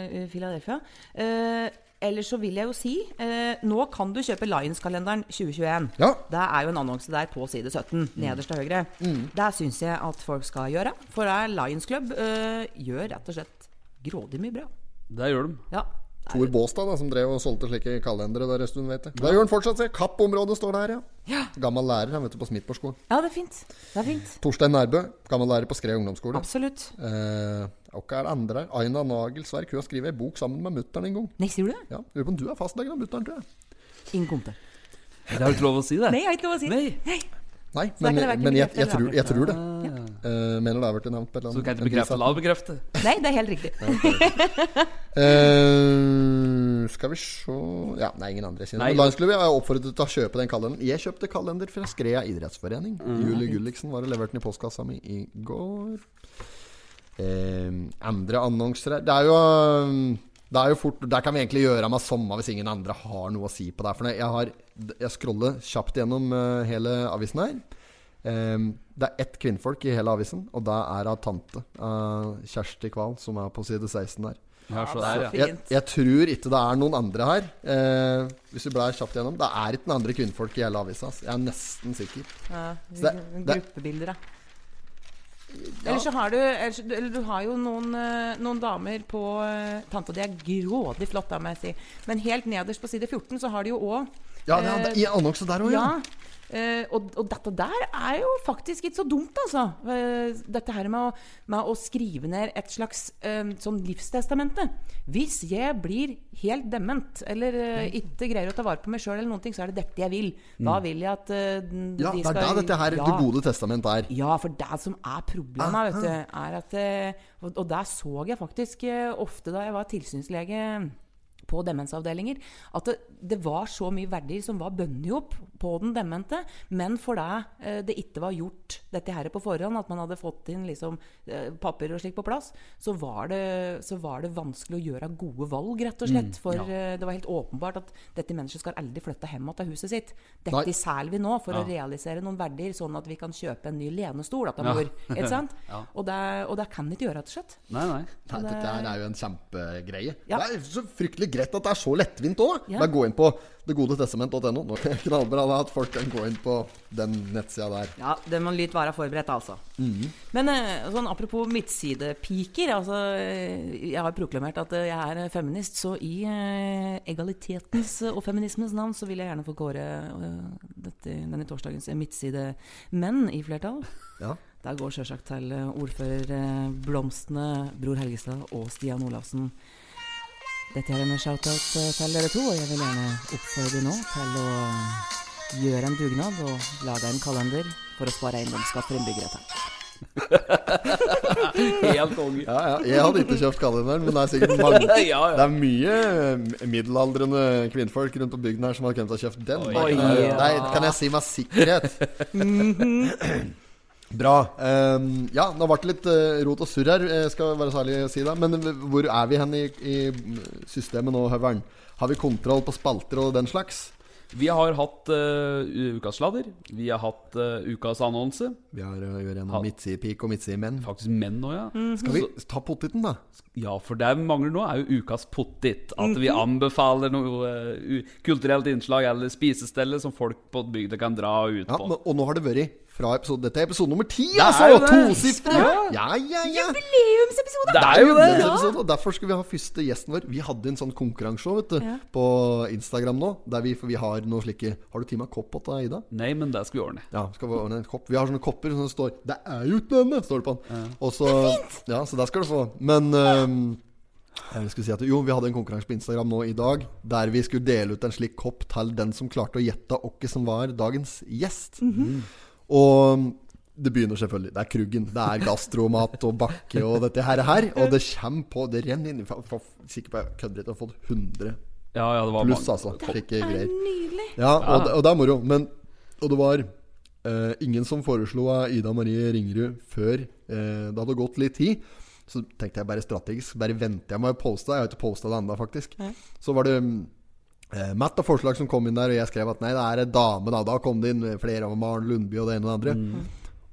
uh, Philadelphia. Uh, ellers så vil jeg jo si uh, Nå kan du kjøpe Lions-kalenderen 2021. Ja. Det er jo en annonse der på side 17, nederst til høyre. Det syns jeg at folk skal gjøre. For det er Lions Club uh, gjør rett og slett grådig mye bra. Det gjør de. Ja. Tor Båstad, da, som drev og solgte slike kalendere der en stund, vet jeg. Det gjør han fortsatt, se. Kapp-området står der, ja. Gammel lærer han, vet du, på Smithborg ja, det er fint. Det er fint. Torstein Nærbø, gammel lærer på Skred ungdomsskole. Absolutt. Eh, hva er det andre? Aina Nagelsverk. Hun har skrevet ei bok sammen med mutter'n en gang. Nei, sier du det? Ja, Lurer på om du er fastlegen av mutter'n, tror jeg. Ingen kommentar. Det har du ikke lov å si, det. Nei, jeg har ikke lov å si det. Nei. Nei, men, være men jeg, jeg, tror, jeg tror det. Ja. Uh, mener det har vært nevnt på et eller annet Så du kan ikke bekrefte? La det bekrefte. Nei, det er helt riktig. uh, skal vi se Ja, nei, ingen andre. sier Nei. Club jeg er oppfordret til å kjøpe den kalenderen. Jeg kjøpte kalender fra Skrea idrettsforening. Mm. Julie Gulliksen var og leverte den i postkassa mi i går. Eh, andre annonser her Det er jo det er jo fort Der kan vi egentlig gjøre meg samme hvis ingen andre har noe å si på det. For jeg, har, jeg scroller kjapt gjennom eh, hele avisen her. Eh, det er ett kvinnfolk i hele avisen, og det er av tante. Kjersti Kval, som er på side 16 der. Ja, så der, ja. Jeg, jeg tror ikke det er noen andre her. Eh, hvis vi blar kjapt gjennom. Det er ikke noen andre kvinnfolk i hele avisa. Jeg er nesten sikker. Ja, det- det- gruppebilder, da. Eller så har du ellers, Eller du har jo noen, eh, noen damer på eh, Tante, de er grådig flotte, må jeg si. Men helt nederst på side 14 så har de jo òg Ja, det er, I annonse der òg, ja. Ja. Eh, og, og dette der er jo faktisk ikke så dumt, altså. Eh, dette her med å, med å skrive ned et slags eh, sånn livstestamente. Hvis jeg blir helt dement, eller eh, ikke greier å ta vare på meg sjøl, eller noen ting, så er det dette jeg vil. Da vil jeg at eh, de Ja, det er da dette her ja. Det gode testament er. Ja, for det som er problemet, vet du, er at eh, Og, og der så jeg faktisk ofte da jeg var tilsynslege på demensavdelinger. At det, det var så mye verdier som var bundet opp på den demente, men fordi eh, det ikke var gjort dette her på forhånd, at man hadde fått inn liksom, eh, papir og slikt på plass, så var, det, så var det vanskelig å gjøre gode valg, rett og slett. For ja. det var helt åpenbart at dette mennesket skal aldri flytte hjem til huset sitt. Dette selger vi nå for å realisere noen verdier, sånn at vi kan kjøpe en ny lenestol til mor. Ja. ja. Og, det, og det kan ikke gjøre, rett og slett. Nei, nei. Nei, dette er jo en kjempegreie. Ja. Det er så fryktelig greit at det er så lettvint òg. Ja. Bare gå inn på degodetestament.no. Knallbra at folk kan gå inn på den nettsida der. Ja, det må litt være forberedt, altså. Men eh, sånn apropos midtsidepiker altså, eh, Jeg har proklamert at eh, jeg er feminist, så i egalitetens og feminismens navn så vil jeg gjerne få kåre dette, denne torsdagens midtside menn i flertall. Ja. Der går sjølsagt til ordfører Blomstene, Bror Helgestad og Stian Olafsen. Dette er en shout-out eh, til dere to, og jeg vil gjerne oppfordre nå til å gjøre en dugnad og lage en kalender for å spare eiendomsskatt for innbyggere. Helt konge. Ja, ja. Jeg hadde ikke kjøpt kalenderen, men det er sikkert mange Ja, ja. Det er mye eh, middelaldrende kvinnfolk rundt på bygden her som har kommet og kjøpt den. Oi, ja. kan jeg si med sikkerhet. Bra. Um, ja, det har vært litt uh, rot og surr her, eh, skal være særlig si det. Men hvor er vi hen i, i systemet nå, Høveren? Har vi kontroll på spalter og den slags? Vi har hatt uh, ukas sladder. Vi har hatt uh, ukas annonse. Vi har uh, gjort en Ha- midtsidepik og midtsidemenn. Faktisk menn òg, ja. Skal vi ta pottiten, da? Ja, for det vi mangler nå, er jo ukas pottit. At vi anbefaler noe eh, kulturelt innslag eller spisestelle som folk på bygda kan dra ut Ja, på. men, og nå har det vært fra episode Dette er episode nummer ti, er altså! det. Tosifra! Ja. Ja, ja, ja. Jubileumsepisode! Det er jo det! Jubileumsepisode, og Derfor skal vi ha første gjesten vår. Vi hadde en sånn konkurranse vet du, Ja. på Instagram nå. Der vi, for vi har noe slike Har du tid med kopp til Ida? Nei, men det skal vi ordne. Ja, skal vi ordne en kopp. Vi har sånne kopper som det står 'Det er jo ikke denne', står det på den. Og så, Ja, så der skal du få. Men um, jeg skulle si at Jo, vi hadde en konkurranse på Instagram nå i dag der vi skulle dele ut en slik kopp til den som klarte å gjette hvem som var dagens gjest. Og det begynner selvfølgelig. Det er Kruggen. Det er gastromat og bakke og dette her. her og det kommer på Det renner inn. Sikker på jeg kødder litt. Jeg har fått 100 Ja, ja, det var pluss, altså. Det er Nydelig. Ja, og, det- og det er moro. Men, og det var uh, ingen som foreslo av Ida Marie Ringerud før uh, det hadde gått litt tid. Så tenkte jeg bare strategisk. Bare venter jeg med å poste. Jeg har ikke posta det ennå, faktisk. Så var det eh, Matt av forslag som kom inn der, og jeg skrev at nei, det er en dame. Da Da kom det inn flere av Maren Lundby og det ene og det andre.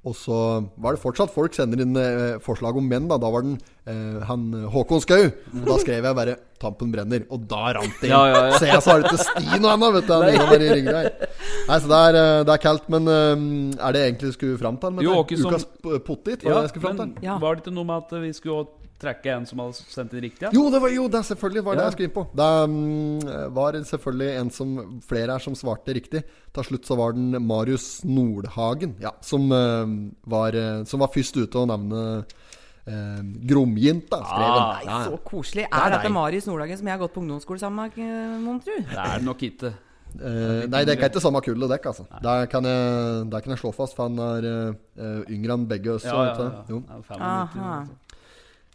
Og så var det fortsatt folk sender inn eh, forslag om menn. Da Da var den eh, han Håkon Skau. Og Da skrev jeg bare 'Tampen brenner', og da rant det inn. Ja, ja, ja. Se, jeg så har det ikke sti noe ennå, vet du. han Ida i Ringerud her. Nei, så det er, eh, det er kaldt. Men eh, er det egentlig du skulle fram til? med Jo, det? ikke som- Ukas p- pottit? Var Ja, det jeg skulle fram til? Ja. var det ikke noe med at vi skulle trekke en som hadde sendt inn riktig? Ja? Jo, det var jo det selvfølgelig var det jeg skulle inn på. Det um, var selvfølgelig en som flere her som svarte riktig. Til slutt så var den Marius Nordhagen, ja, som, uh, var, uh, som var først ute å nevne uh, Gromjinta, skrev. Ah, Ja, ja. Så koselig. er Er dette. Marius Nordhagen som jeg har gått på ungdomsskole sammen med, eh, mon tru? Det er nok ikke. Eh, nei, det er ikke samme kullet dekk, altså. Der kan, jeg, der kan jeg slå fast, for han er uh, yngre enn begge oss. Ja, ja, ja. Jo. ja 95, Aha.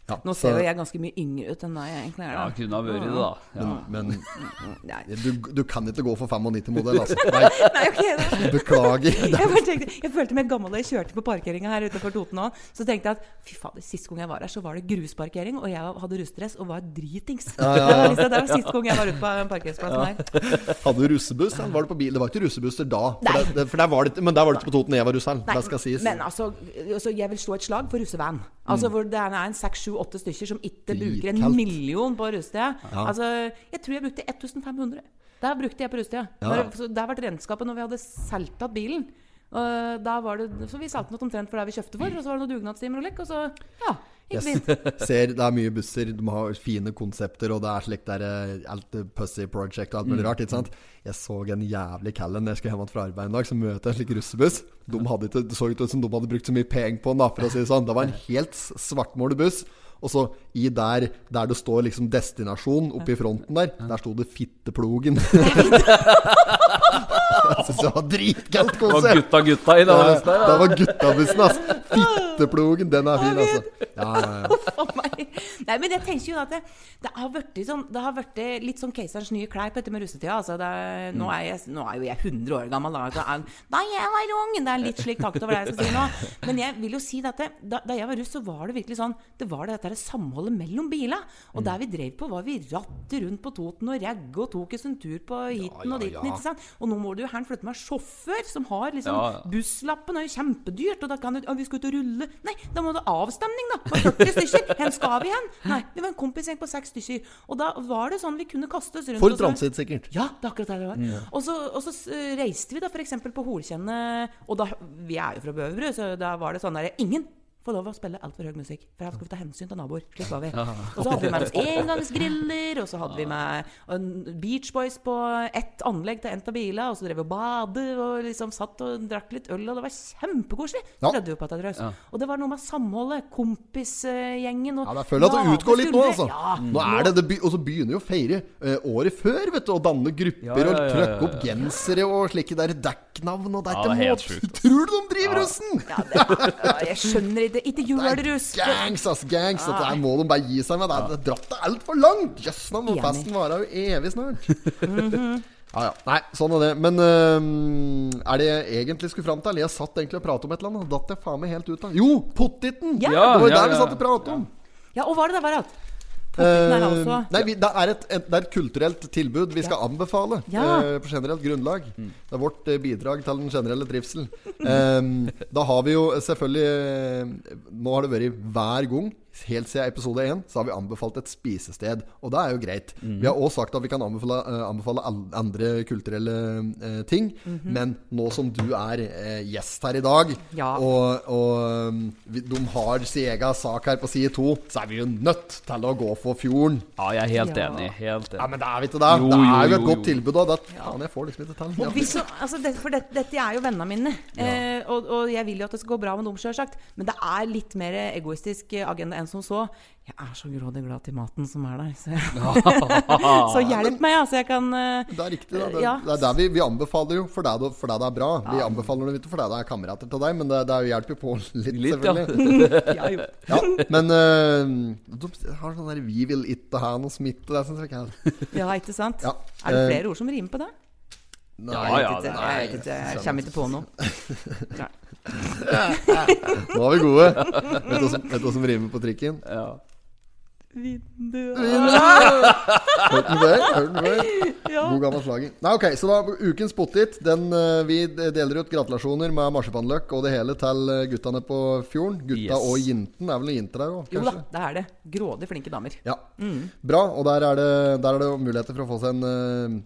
Ja, Nå ser jo jeg ganske mye yngre ut enn deg jeg egentlig er. Ja, kunne ha vært det, da. Ja. Men, men du, du kan ikke gå for 95-modell, altså. Nei, Nei, ok da. beklager. Jeg, bare tenkte, jeg følte meg gammel da jeg kjørte på parkeringa her utenfor Toten òg. Så tenkte jeg at fy fader, sist gang jeg var her, så var det grusparkering, og jeg hadde russdress og var dritings. Ja, ja, ja. Det var siste gang jeg var ute på parkeringsplassen her. Hadde du russebuss, eller var du på bil? Det var ikke russebusser da. For det, det, for der var det, men der var det ikke på Toten jeg var russ. Det skal sies. Men altså, altså, jeg vil slå et slag for russevan. Altså Hvor det er en seks, sju, åtte stykker som ikke bruker en million på rustida. Ja. Altså, jeg tror jeg brukte 1500. Der brukte jeg på rustida. Ja. Så Der ble regnskapet når vi hadde solgt igjen bilen. Var det, så vi solgte noe omtrent for det vi kjøpte for, og så var det noen dugnadstimer og lekk, og så ja, gikk Yes. fint. Ser det er mye busser, de har fine konsepter, og det er slikt der eh, alt Pussy Project og alt mulig rart. ikke sant? Jeg så en jævlig Callen jeg skulle hjem fra arbeid en dag, som møter en slik russebuss. De hadde ikke, det så ut som de hadde brukt så mye penger på den, da, for å si det sånn. Det var en helt svartmålet buss. Og så i der, der det står liksom 'destinasjon' oppi fronten der, der sto det 'Fitteplogen'. jeg syns det var dritkaldt Det var gutta gutta i Det, bussen. lista. det var guttabussen, altså. Fitteplogen, den er fin, altså. Ja, ja, ja. Nei, men jeg tenker jo at det, det har vært sånn, det har vært litt sånn keiserens nye klær på dette med russetida. Altså det, nå, er jeg, nå er jo jeg 100 år gammel. Da, er, da jeg var ung! Det er litt slik takt over det jeg skal si nå. Men jeg vil jo si at det, da, da jeg var russ, så var det virkelig sånn Det var det dette samholdet mellom bila. Og der vi drev på, var vi rattet rundt på Toten og Ragge og tok oss en tur på hiten og ja, ditten. ja. ikke sant? Og nå må du jo her flytte med sjåfør som har liksom Ja, ja. Busslappen er jo kjempedyrt, og da kan du «Å, Vi skal ut og rulle. Nei, da må du ha avstemning, da! For 40 stykker. Hvor skal vi hen? Nei, vi var en kompisgjeng på seks stykker. Og da var det sånn vi kunne kaste oss rundt. For transit, sikkert. ja, det er akkurat det det var. Og så, og så reiste vi da f.eks. på Holkjenne, og da, vi er jo fra Bøverbru, så da var det sånn der Ingen får lov å spille altfor høy musikk, for her skal vi ta hensyn til naboer. Slik var vi. Og så hadde vi med oss engangsgriller, og så hadde vi med en Beach Boys på ett anlegg til en av bilene, og så drev vi og badet og liksom satt og drakk litt øl, og det var kjempekoselig. Ja. Ja. Og det var noe med samholdet, kompisgjengen og Ja, jeg føler at det utgår litt nå, altså. Ja. Nå er det, det be- Og så begynner jo å feire uh, året før, vet du. Og danne grupper Ja, ja, og ja, ja, trykke opp gensere og slike der dekknavn. Og det er Ja, ikke det er helt måte Tror du de driver russen? Ja, det, ja, jeg skjønner ikke. Ikke gjør det, russ. Gangs, ass, gangs. Dette her må de bare gi seg med. Det er- det dratt det altfor langt. Jøss nå og Enig. festen varer jo evig snart. Ja, ja. Nei, sånn er det. Men øhm, er det jeg egentlig skulle fram til? Jeg satt egentlig og pratet om et eller annet, og datt jeg faen meg helt ut av. Jo, pottiten! Ja. Det var jo Ja, der ja, vi satt og pratet om. Ja, og hva er det der var altså nei, vi, det, er et, et, det er et kulturelt tilbud vi skal anbefale Ja. Uh, på generelt grunnlag. Det er vårt uh, bidrag til den generelle trivselen. Um, da har vi jo selvfølgelig Nå har det vært hver gang, helt siden episode 1, så har vi anbefalt et spisested. Og det er jo greit. Vi har også sagt at vi kan anbefale, eh, anbefale andre kulturelle eh, ting. Men nå som du er eh, gjest her i dag, Ja. og, og um, vi, de har sin egen sak her på side to, så er vi jo nødt til å gå for fjorden. Ja, jeg er helt Ja. enig. Helt Ja, men det er vi ikke det. Jo, det er jo et jo, godt jo. tilbud òg. ja. jeg får liksom ikke til. Ja. hvis, altså det, for det, dette er jo vennene mine, eh, og, og jeg vil jo at det skal gå bra med dem, sjølsagt. Men det er litt mer egoistisk agenda enn som så. Jeg er så grådig glad til maten som er der. Så, så hjelp meg, altså. Jeg kan eh, Det er riktig. Da. Det, Ja. det er der vi, vi anbefaler jo for deg det, for det, det er bra. Vi anbefaler det for det er kamerater til deg, men det, det hjelper jo på litt, Litt, selvfølgelig. ja. Ja, men uh, du har sånn der 'vi vil ikke ha noe smitte'. Det syns jeg ikke er ja, ikke sant? Ja. Er det Eh, flere ord som rimer på det? Nei, Ja, Jeg ja, vet ikke, jeg, vet ikke, jeg kommer ikke på noe. Nei. Nå er vi gode. Vet du hva som, rimer på trikken? Ja. Hørt den før? Hørt den før? Ja. God gammel slaging. Nei, ok, Så da, ukens pottit den, eh, Vi deler ut gratulasjoner med marsipanløk og det hele til eh, guttene på fjorden. Gutta Yes. og jinten. Er vel noen jinter der òg, Jo da, kanskje? det er det. Grådig flinke damer. Ja. Bra. Og der er, det, der er det jo muligheter for å få seg en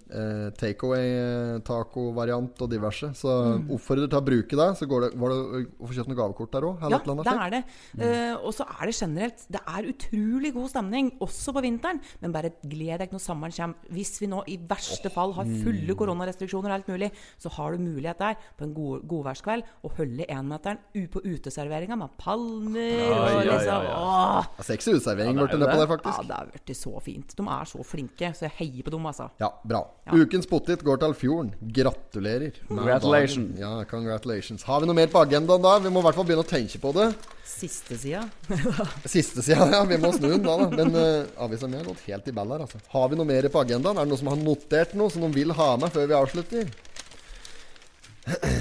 uh, takeaway-taco-variant og diverse. Så oppfordrer til å bruke det. Så går det, var det å få kjøpt noe gavekort der òg? Ja, det er det. Eh, og så er det generelt Det er utrolig god stemning, også på vinteren. Men bare gled deg når sommeren kommer. Hvis vi nå i verste fall har fulle koronarestriksjoner og alt mulig, så har du mulighet der på en god, godværskveld å holde énmeteren på uteserveringa med palmer Ja, og ja, ja, liksom ja. Åh! Sexy uteservering Ja, ble det er det jo nedpå det. Ja, det har blitt så fint. De er så flinke, så jeg heier på dem, altså. Ja, bra. Ja. Ukens pottit går til fjorden. Gratulerer. Congratulations. Ja, congratulations. Har vi noe mer på agendaen da? Vi må i hvert fall begynne å tenke på det. Siste sida. Siste sida, ja. Vi må snu den da, da. Men uh, avisa mi har gått helt i ball her, altså. Har vi noe mer på agendaen? Er det noen som har notert noe som de vil ha med før vi avslutter?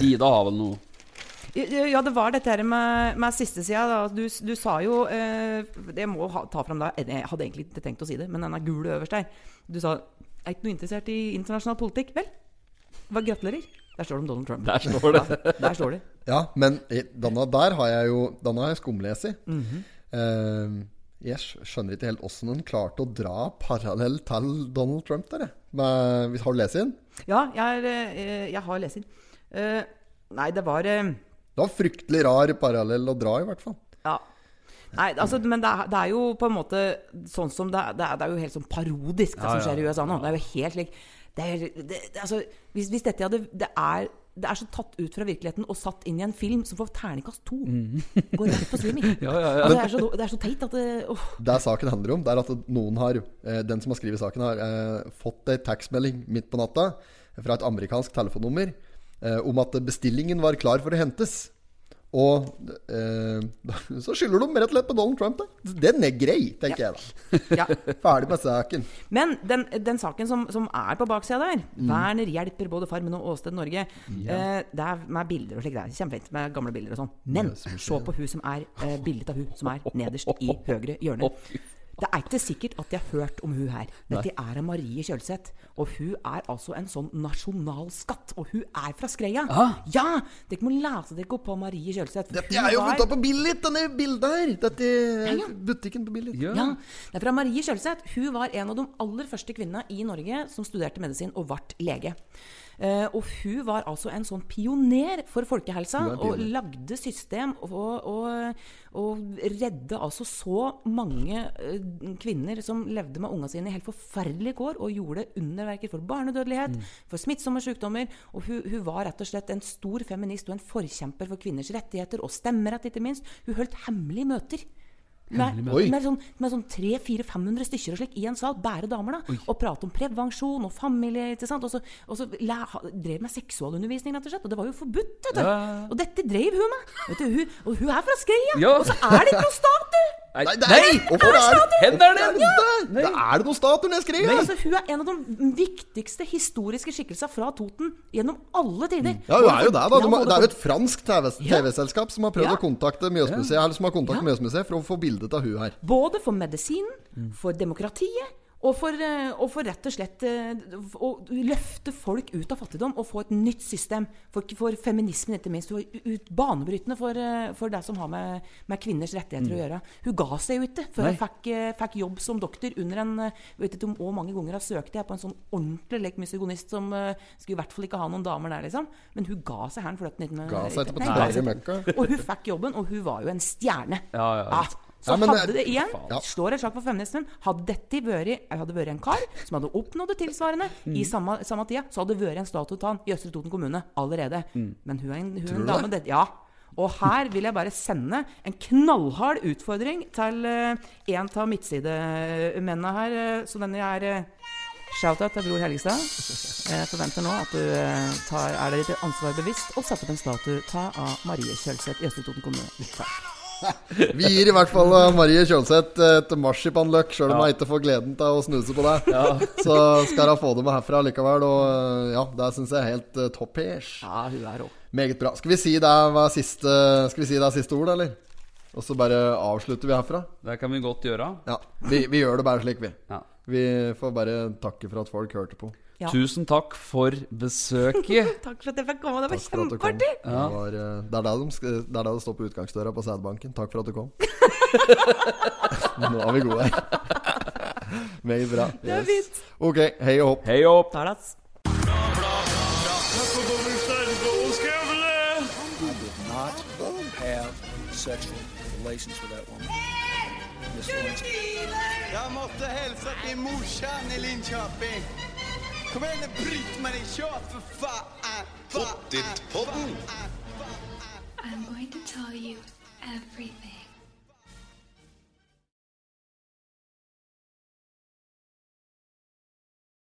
Ida har vel noe Ja, det var dette her med, med siste sida. da. Du, du sa jo eh, Jeg må ha, ta fram da Jeg hadde egentlig ikke tenkt å si det, men den er gul øverst her. Du sa Er ikke noe interessert i internasjonal politikk? Vel, hva gratulerer. Der står det om Donald Trump. Der står det. Ja, der står det. Ja, men i- denne der har jeg jo Denne har jeg skumlest i. -hmm. uh, jeg skjønner ikke helt åssen hun klarte å dra parallell til Donald Trump der. Men, har du lest den? Ja, jeg, er, eh, jeg har lest den. Uh, nei, det var uh... Det var fryktelig rar parallell å dra, i hvert fall. Ja. Nei, altså, men det er, det er jo på en måte sånn som det er, det er, det er jo helt sånn parodisk, det Ja, som ja, skjer i. USA nå. Det er jo helt lik det er, det, det, altså, hvis, hvis dette hadde det er, det er så tatt ut fra virkeligheten og satt inn i en film som får terningkast to. Går rett på streaming. Ja, ja, ja. Altså, det, er så, det er så teit at det oh. Det saken handler om, det er at noen har eh, Den som har skrevet saken, har eh, fått ei tekstmelding midt på natta fra et amerikansk telefonnummer eh, om at bestillingen var klar for å hentes. Og eh, så skylder de rett og slett på Donald Trump, da. Den er grei, tenker jeg da. Ja. Ferdig med saken. Men den, den saken som, som er på baksida der, Mm. Werner hjelper både Farmen og Åsted Norge, eh, det er med bilder og slik. Det er kjempefint med gamle bilder og sånn. Men se på hun som er eh, bildet av hun som er nederst i høyre hjørne. Det er ikke sikkert at de har hørt om hun her. Dette er en Marie Kjølseth. Og hun er altså en sånn nasjonalskatt. Og hun er fra Skreia. Ja! Dere må lese dere opp på Marie Kjølseth. Dette er jo var- på Billit, denne bildet her. Dette er ja. butikken på Billit. Ja. Ja, det er fra Marie Kjølseth. Hun var en av de aller første kvinnene i Norge som studerte medisin og ble lege. Eh, og hun var altså en sånn pioner for folkehelsa, og lagde system og, og, og redde altså så mange eh, kvinner som levde med ungene sine i helt forferdelige kår, og gjorde underverker for barnedødelighet, for smittsomme sykdommer. Og hun, hun var rett og slett en stor feminist og en forkjemper for kvinners rettigheter, og stemmerett, ikke minst. Hun holdt hemmelige møter. Med, med sånn, med sånn 300-400-500 stykker og slik i en sal, bare damer, da. Og prate om prevensjon og familie. ikke sant? Og så, og så la, drev med seksualundervisning, rett og slett. Og det var jo forbudt, vet du. Ja. Og dette drev hun med. Vet du, hun, og hun er fra Skreia! Ja. Og så er det ikke noe stat, du! Nei, Nei, det hvorfor er det er? Det er det noen statuer i? Altså, hun er en av de viktigste historiske skikkelser fra Toten gjennom alle tider. Ja, hun er jo det, da. De, må- det er jo et fransk TV-selskap TV-selskap som har prøvd Ja. å kontakte Mjøsmuseet Eller som har kontaktet Ja. Mjøsmuseet for å få bildet av hun her. Både for medisinen, for demokratiet og for, eh, og for rett og slett eh, å løfte folk ut av fattigdom og få et nytt system. For, for feminismen, ikke minst. Hun var banebrytende for, eh, for det som har med, med kvinners rettigheter å gjøre. Hun ga seg jo ikke før hun fikk, fikk jobb som doktor under en vet ikke om hvor mange ganger har søkt jeg på en sånn ordentlig lek som skulle i hvert fall ikke ha noen damer der, liksom. Men hun ga seg her. Ga seg etterpå, Og hun fikk jobben, og hun var jo en stjerne. Ja, ja, ja. Så Ja, hadde det- det igjen, Ja. slår et slag for feminismen, hadde dette vært, hadde vært en kar som hadde oppnådd det tilsvarende i samme, samme tida, så hadde det vært en statue av han i Østre Toten kommune allerede. Men hun er en, hun en dame det, Ja. Og her vil jeg bare sende en knallhard utfordring til uh, en av midtsidemennene her. Uh, så denne er uh, Shout-out til Bror Helgestad. Jeg forventer nå at du eh, tar, er deg ditt ansvar bevisst og setter opp en statue ta av Marie Kjølseth i Østre Toten kommune. Takk. Vi gir i hvert fall eh, Marie Kjølseth et marsipanløk, sjøl om hun ikke får gleden til å snuse på det. Så skal hun få det med herfra likevel. Og eh, ja, det syns jeg er helt topp -ish. Ja, hun er også. Meget bra. Skal vi si det var siste, skal vi si det er siste ord, eller? Og så bare avslutter vi herfra? Det kan vi godt gjøre. Ja. Vi, vi gjør det bare slik, vi. Ja. Vi får bare takke for at folk hørte på. Ja. Tusen takk for besøket. Takk for at jeg fikk komme. Det var kjempeartig! Det, eh, det, er det, de, det er det det står på utgangsdøra på sædbanken. Takk for at du kom. Nå er vi gode her. Meget bra. Det er fint. Ok, hei og hopp. Hei og Talas. Not have sexual relations with that woman. Miss Lewinsky. Jag måste hälsa till morsan i Linköping. Kom igen nu Britt-Marie, kör för fan! I'm going to tell you everything.